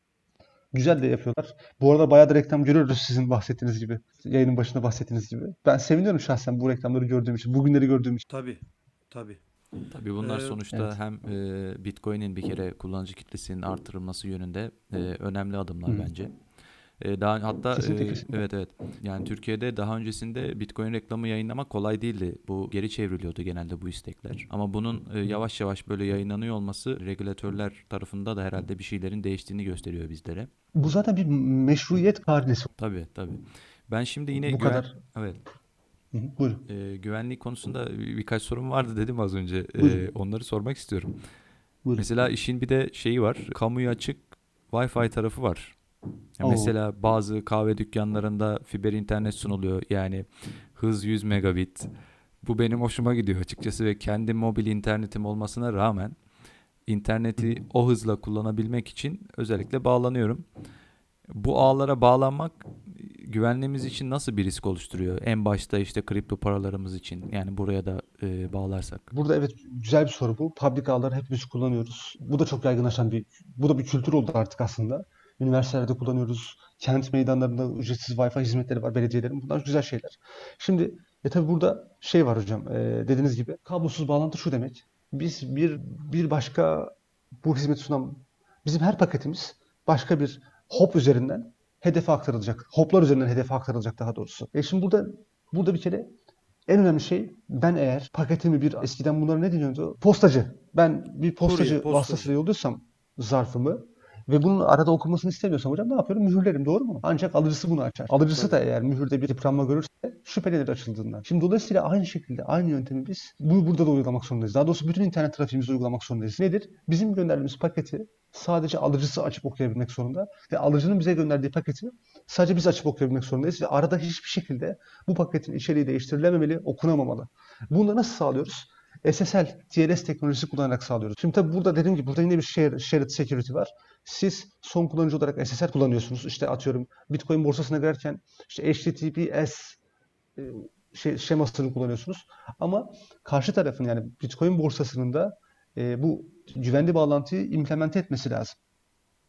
Güzel de yapıyorlar. Bu arada bayağı da reklam görüyoruz sizin bahsettiğiniz gibi. Yayının başında bahsettiğiniz gibi. Ben seviniyorum şahsen bu reklamları gördüğüm için, bugünleri gördüğüm için. Tabii. Tabii. Tabii bunlar Ee, sonuçta evet. hem e, Bitcoin'in bir kere kullanıcı kitlesinin artırılması yönünde e, önemli adımlar Hı. bence. E, daha hatta Kesinlikle, e, kesinlikle. evet evet. Yani Türkiye'de daha öncesinde Bitcoin reklamı yayınlamak kolay değildi. Bu geri çevriliyordu genelde bu istekler. Ama bunun e, yavaş yavaş böyle yayınlanıyor olması regülatörler tarafında da herhalde bir şeylerin değiştiğini gösteriyor bizlere. Bu zaten bir meşruiyet karinesi. Tabii tabii. Ben şimdi yine Bu güven- kadar. evet Hı hı, Buyurun. e, güvenlik konusunda bir- birkaç sorum vardı dedim az önce. E, Buyurun. onları sormak istiyorum. Buyurun. Mesela işin bir de şeyi var. Kamuya açık Wi-Fi tarafı var. Ya Oo. mesela bazı kahve dükkanlarında fiber internet sunuluyor. Yani hız 100 megabit. Bu benim hoşuma gidiyor açıkçası ve kendi mobil internetim olmasına rağmen interneti o hızla kullanabilmek için özellikle bağlanıyorum. Bu ağlara bağlanmak güvenliğimiz için nasıl bir risk oluşturuyor? En başta işte kripto paralarımız için yani buraya da e, bağlarsak. Burada evet güzel bir soru bu. Public ağları hepimiz kullanıyoruz. Bu da çok yaygınlaşan bir, bu da bir kültür oldu artık aslında. Üniversitelerde kullanıyoruz. Kent meydanlarında ücretsiz Wi-Fi hizmetleri var belediyelerin. Bunlar güzel şeyler. Şimdi e tabi burada şey var hocam. e, dediğiniz gibi kablosuz bağlantı şu demek. Biz bir bir başka bu hizmeti sunan bizim her paketimiz başka bir hop üzerinden hedefe aktarılacak. Hoplar üzerinden hedefe aktarılacak daha doğrusu. E şimdi burada burada bir kere en önemli şey ben eğer paketimi bir eskiden bunlara ne deniyordu? Postacı. Ben bir postacı Kurye, postacı. vasıtasıyla yolluyorsam zarfımı ve bunun arada okunmasını istemiyorsam hocam ne yapıyorum? Mühürlerim doğru mu? Ancak alıcısı bunu açar. Alıcısı da eğer mühürde bir yıpranma görürse şüphelenir açıldığından. Şimdi dolayısıyla aynı şekilde aynı yöntemi biz bu burada da uygulamak zorundayız. Daha doğrusu bütün internet trafiğimizi uygulamak zorundayız. Nedir? Bizim gönderdiğimiz paketi sadece alıcısı açıp okuyabilmek zorunda ve alıcının bize gönderdiği paketi sadece biz açıp okuyabilmek zorundayız ve arada hiçbir şekilde bu paketin içeriği değiştirilememeli, okunamamalı. Bunu da nasıl sağlıyoruz? SSL, TLS teknolojisi kullanarak sağlıyoruz. Şimdi tabii burada dediğim gibi burada yine bir share, shared security var. Siz son kullanıcı olarak SSL kullanıyorsunuz. İşte atıyorum Bitcoin borsasına girerken işte HTTPS e, şey, şemasını kullanıyorsunuz. Ama karşı tarafın yani Bitcoin borsasının da e, bu güvenli bağlantıyı implemente etmesi lazım.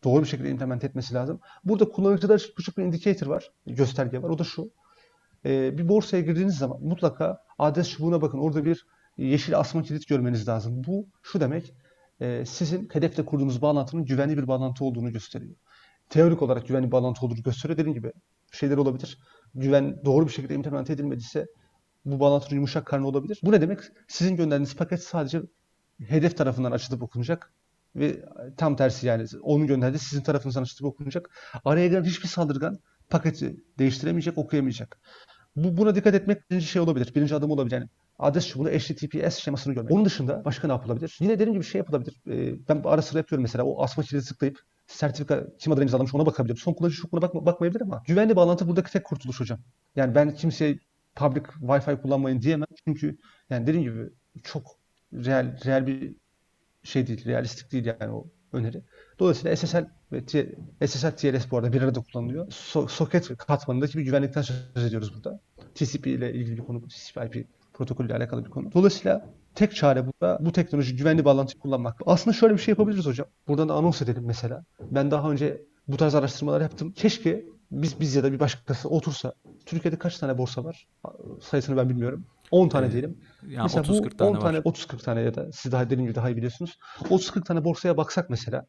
Doğru bir şekilde implemente etmesi lazım. Burada kullanıcıda küçük bir indicator var, gösterge var. O da şu. E, bir borsaya girdiğiniz zaman mutlaka adres çubuğuna bakın. Orada bir yeşil asma kilit görmeniz lazım. Bu şu demek, e, sizin hedefle kurduğunuz bağlantının güvenli bir bağlantı olduğunu gösteriyor. Teorik olarak güvenli bağlantı olduğunu gösteriyor. Dediğim gibi şeyler olabilir. Güven doğru bir şekilde implemente edilmediyse bu bağlantının yumuşak karnı olabilir. Bu ne demek? Sizin gönderdiğiniz paket sadece hedef tarafından açılıp okunacak ve tam tersi yani onun gönderdiği sizin tarafınızdan açılıp okunacak. Araya giren hiçbir saldırgan paketi değiştiremeyecek, okuyamayacak. Bu, buna dikkat etmek birinci şey olabilir. Birinci adım olabilir. Yani adres çubuğunda HTTPS şemasını görmek. Onun dışında başka ne yapılabilir? Yine dediğim gibi şey yapılabilir. Ee, ben ara sıra yapıyorum mesela. O asma kilidi tıklayıp sertifika kim adına imzalamış ona bakabilirim. Son kullanıcı çokluğuna bakma, bakmayabilir ama güvenli bağlantı buradaki tek kurtuluş hocam. Yani ben kimseye public Wi-Fi kullanmayın diyemem. Çünkü yani dediğim gibi çok real real bir şey değil, realistik değil yani o öneri. Dolayısıyla SSL ve SSL TLS bu arada bir arada kullanılıyor. So, soket katmanındaki bir güvenlikten söz ediyoruz burada. TCP ile ilgili bir konu. TCP IP protokolü ile alakalı bir konu. Dolayısıyla tek çare burada bu teknoloji güvenli bağlantıyı kullanmak. Aslında şöyle bir şey yapabiliriz hocam. Buradan da anons edelim mesela. Ben daha önce bu tarz araştırmalar yaptım. Keşke biz biz ya da bir başkası otursa Türkiye'de kaç tane borsa var? Sayısını ben bilmiyorum. 10 tane diyelim. Yani mesela 30 bu 40 tane 10 tane var. 30 40 tane ya da siz daha dediğim gibi daha iyi biliyorsunuz. 30 40 tane borsaya baksak mesela.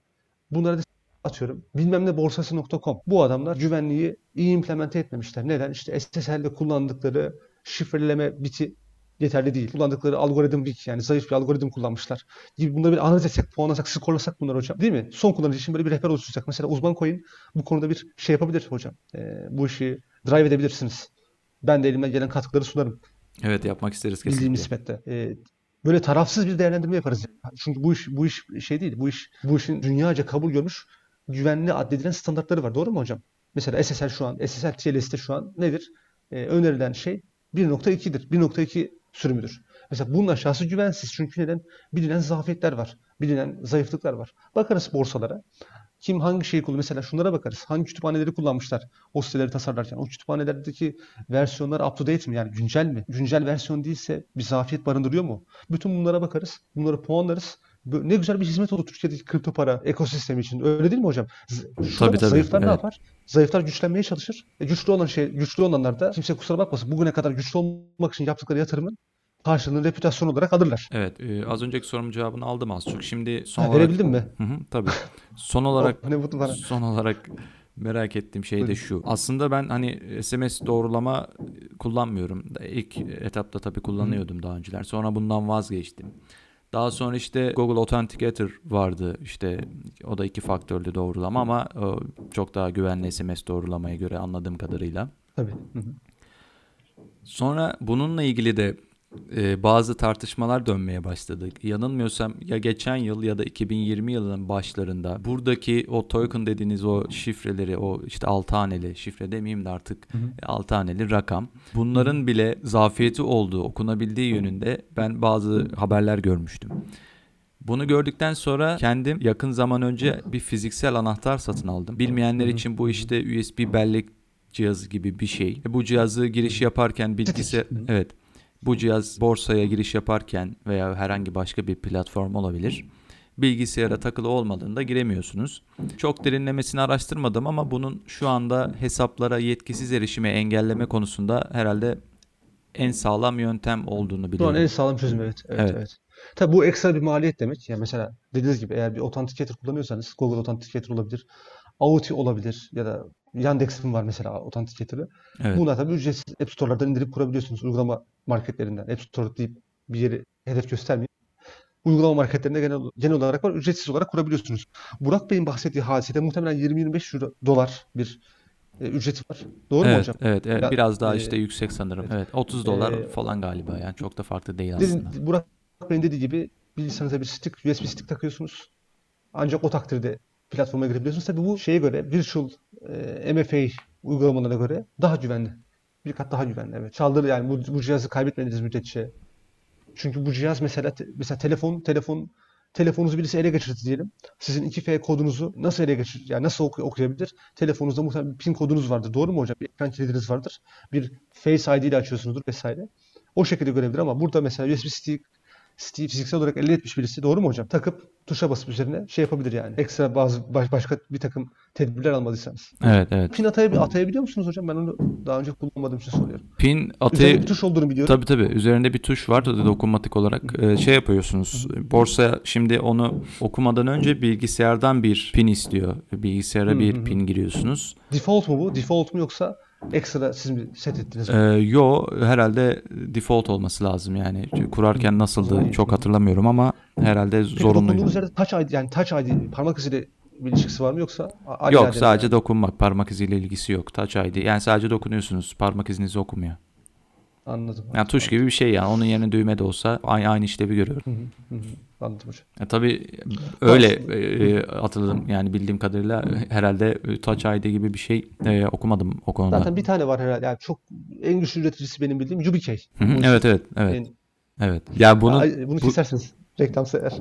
Bunları da atıyorum. Bilmem ne borsası.com. Bu adamlar güvenliği iyi implemente etmemişler. Neden? İşte SSL'de kullandıkları şifreleme biti yeterli değil. Kullandıkları algoritm weak yani zayıf bir algoritm kullanmışlar. Gibi bunları bir analiz etsek, puanlasak, skorlasak bunları hocam. Değil mi? Son kullanıcı için böyle bir rehber oluşturacak. Mesela uzman coin bu konuda bir şey yapabilir hocam. Ee, bu işi drive edebilirsiniz. Ben de elimden gelen katkıları sunarım. Evet yapmak isteriz Bildiğim kesinlikle. nispette. Ee, böyle tarafsız bir değerlendirme yaparız. Çünkü bu iş bu iş şey değil. Bu iş bu işin dünyaca kabul görmüş güvenli addedilen standartları var. Doğru mu hocam? Mesela SSL şu an, SSL TLS'te şu an nedir? Ee, önerilen şey 1.2'dir. 1.2 sürümüdür. Mesela bunun aşağısı güvensiz. Çünkü neden? Bilinen zafiyetler var. Bilinen zayıflıklar var. Bakarız borsalara. Kim hangi şeyi kullanıyor? Mesela şunlara bakarız. Hangi kütüphaneleri kullanmışlar o siteleri tasarlarken? O kütüphanelerdeki versiyonlar up to date mi? Yani güncel mi? Güncel versiyon değilse bir zafiyet barındırıyor mu? Bütün bunlara bakarız. Bunları puanlarız. Ne güzel bir hizmet olur Türkiye'deki kripto para ekosistemi için. Öyle değil mi hocam? Şuna Tabii, tabii, Zayıflar ne evet. yapar? Zayıflar güçlenmeye çalışır. E, güçlü olan şey, güçlü olanlar da kimse kusura bakmasın. Bugüne kadar güçlü olmak için yaptıkları yatırımın karşılığını reputasyon olarak alırlar. Evet, e, az önceki sorumun cevabını aldım az çok. Şimdi son Ha, olarak verebildin mi? Hı hı, tabii. Son olarak Oh, ne mutlu bana. son olarak merak ettiğim şey de şu. Aslında ben hani SMS doğrulama kullanmıyorum. İlk etapta tabii kullanıyordum daha önceler. Sonra bundan vazgeçtim. Daha sonra işte Google Authenticator vardı. İşte o da iki faktörlü doğrulama ama o çok daha güvenli SMS doğrulamaya göre anladığım kadarıyla. Tabii. Hı hı. Sonra bununla ilgili de e, bazı tartışmalar dönmeye başladı. Yanılmıyorsam ya geçen yıl ya da 2020 yılının başlarında buradaki o token dediğiniz o şifreleri o işte 6 haneli şifre demeyeyim de artık 6 haneli rakam. Bunların bile zafiyeti olduğu okunabildiği yönünde ben bazı haberler görmüştüm. Bunu gördükten sonra kendim yakın zaman önce bir fiziksel anahtar satın aldım. Bilmeyenler için bu işte USB bellek cihazı gibi bir şey. Bu cihazı giriş yaparken bilgisayar evet bu cihaz borsaya giriş yaparken veya herhangi başka bir platform olabilir. Bilgisayara takılı olmadığında giremiyorsunuz. Çok derinlemesine araştırmadım ama bunun şu anda hesaplara yetkisiz erişimi engelleme konusunda herhalde en sağlam yöntem olduğunu biliyorum. en sağlam çözüm evet. Evet, Evet. evet. Tabii bu ekstra bir maliyet demek. Yani mesela dediğiniz gibi eğer bir authenticator kullanıyorsanız Google Authenticator olabilir. Auth olabilir ya da Yandex'in var mesela Authenticator'ı. Evet. Bunlar tabii ücretsiz App Store'lardan indirip kurabiliyorsunuz. Uygulama marketlerinden. App Store deyip bir yeri hedef göstermeyin. Uygulama marketlerinde genel, genel olarak var. Ücretsiz olarak kurabiliyorsunuz. Burak Bey'in bahsettiği hadisede muhtemelen 20-25 euro, dolar bir e, ücreti var. Doğru mu Evet, hocam? evet, evet. Ya- biraz daha e, işte yüksek sanırım. evet. Evet, 30 dolar E, falan galiba yani çok da farklı değil Dedi- aslında. Burak Bey'in dediği gibi bilgisayarınıza bir stick, USB stick takıyorsunuz. Ancak o takdirde platforma girebiliyorsunuz. Tabii bu şeye göre virtual e, MFA uygulamalarına göre daha güvenli. Bir kat daha güvenli evet. Çaldırı yani bu, bu cihazı kaybetmediğiniz müddetçe. Çünkü bu cihaz mesela mesela telefon telefon telefonunuzu birisi ele geçirdi diyelim. Sizin 2F kodunuzu nasıl ele geçir yani nasıl oku- okuyabilir? Telefonunuzda muhtemelen bir pin kodunuz vardır. Doğru mu hocam? Bir ekran kilidiniz vardır. Bir Face ID ile açıyorsunuzdur vesaire. O şekilde görebilir ama burada mesela USB stick fiziksel olarak elde etmiş birisi doğru mu hocam? Takıp tuşa basıp üzerine şey yapabilir yani. Ekstra bazı baş- başka bir takım tedbirler almadıysanız. Evet, evet. Pin atayab- atayabiliyor musunuz hocam? Ben onu daha önce kullanmadığım için soruyorum. Pin Üzerinde atı bir tuş olduğunu biliyorum. Tabii tabii. Üzerinde bir tuş var tabii dokunmatik olarak. Ee, şey yapıyorsunuz. Borsa şimdi onu okumadan önce bilgisayardan bir pin istiyor. Bilgisayara bir pin giriyorsunuz. Default mu bu? Default mu yoksa ekstra siz mi set ettiniz? Ee, yo herhalde default olması lazım yani. Kurarken nasıldı çok hatırlamıyorum ama herhalde Peki zorunluydu. dokunduğunuz yerde Touch ID yani Touch ID parmak iziyle bir ilişkisi var mı yoksa Yok sadece yani? dokunmak. Parmak iziyle ilgisi yok. Touch ID. Yani sadece dokunuyorsunuz. Parmak izinizi okumuyor. Anladım. Yani tuş gibi bir şey yani. Onun yerine düğme de olsa aynı, aynı işlevi görüyorum. Hı hı. Anladım hocam. E, tabii öyle e, hatırladım yani bildiğim kadarıyla herhalde Touch ID gibi bir şey e, okumadım o konuda. Zaten bir tane var herhalde. Yani çok en güçlü üreticisi benim bildiğim UBK. Hı hı, Bu evet evet evet. Evet. Ya bunun Ay, bunu bu- kesersiniz. Reklam sever.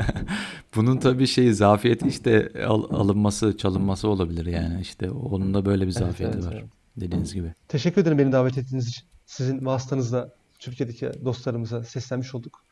bunun tabii şey zafiyeti işte al- alınması, çalınması olabilir yani işte onun da böyle bir zafiyeti evet, var. evet. Dediğiniz gibi. Teşekkür ederim beni davet ettiğiniz için. Sizin vasıtanızla Türkiye'deki dostlarımıza seslenmiş olduk.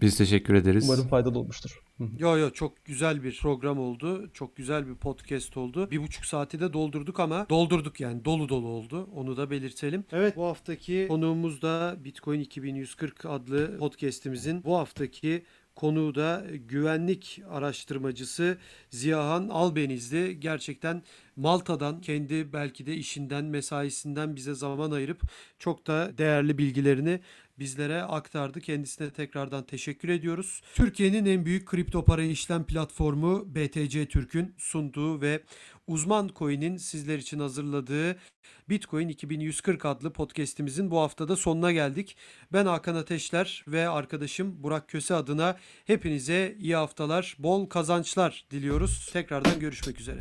Biz teşekkür ederiz. Umarım faydalı olmuştur. Yo yo çok güzel bir program oldu. Çok güzel bir podcast oldu. Bir buçuk saati de doldurduk ama doldurduk yani dolu dolu oldu. Onu da belirtelim. Evet bu haftaki konuğumuz da Bitcoin 2140 adlı podcastimizin bu haftaki konuğu da güvenlik araştırmacısı Ziyahan Albeniz'di. Gerçekten Malta'dan kendi belki de işinden mesaisinden bize zaman ayırıp çok da değerli bilgilerini bizlere aktardı. Kendisine tekrardan teşekkür ediyoruz. Türkiye'nin en büyük kripto para işlem platformu BTC Türk'ün sunduğu ve Uzman Coin'in sizler için hazırladığı Bitcoin 2140 adlı podcast'imizin bu haftada sonuna geldik. Ben Hakan Ateşler ve arkadaşım Burak Köse adına hepinize iyi haftalar, bol kazançlar diliyoruz. Tekrardan görüşmek üzere.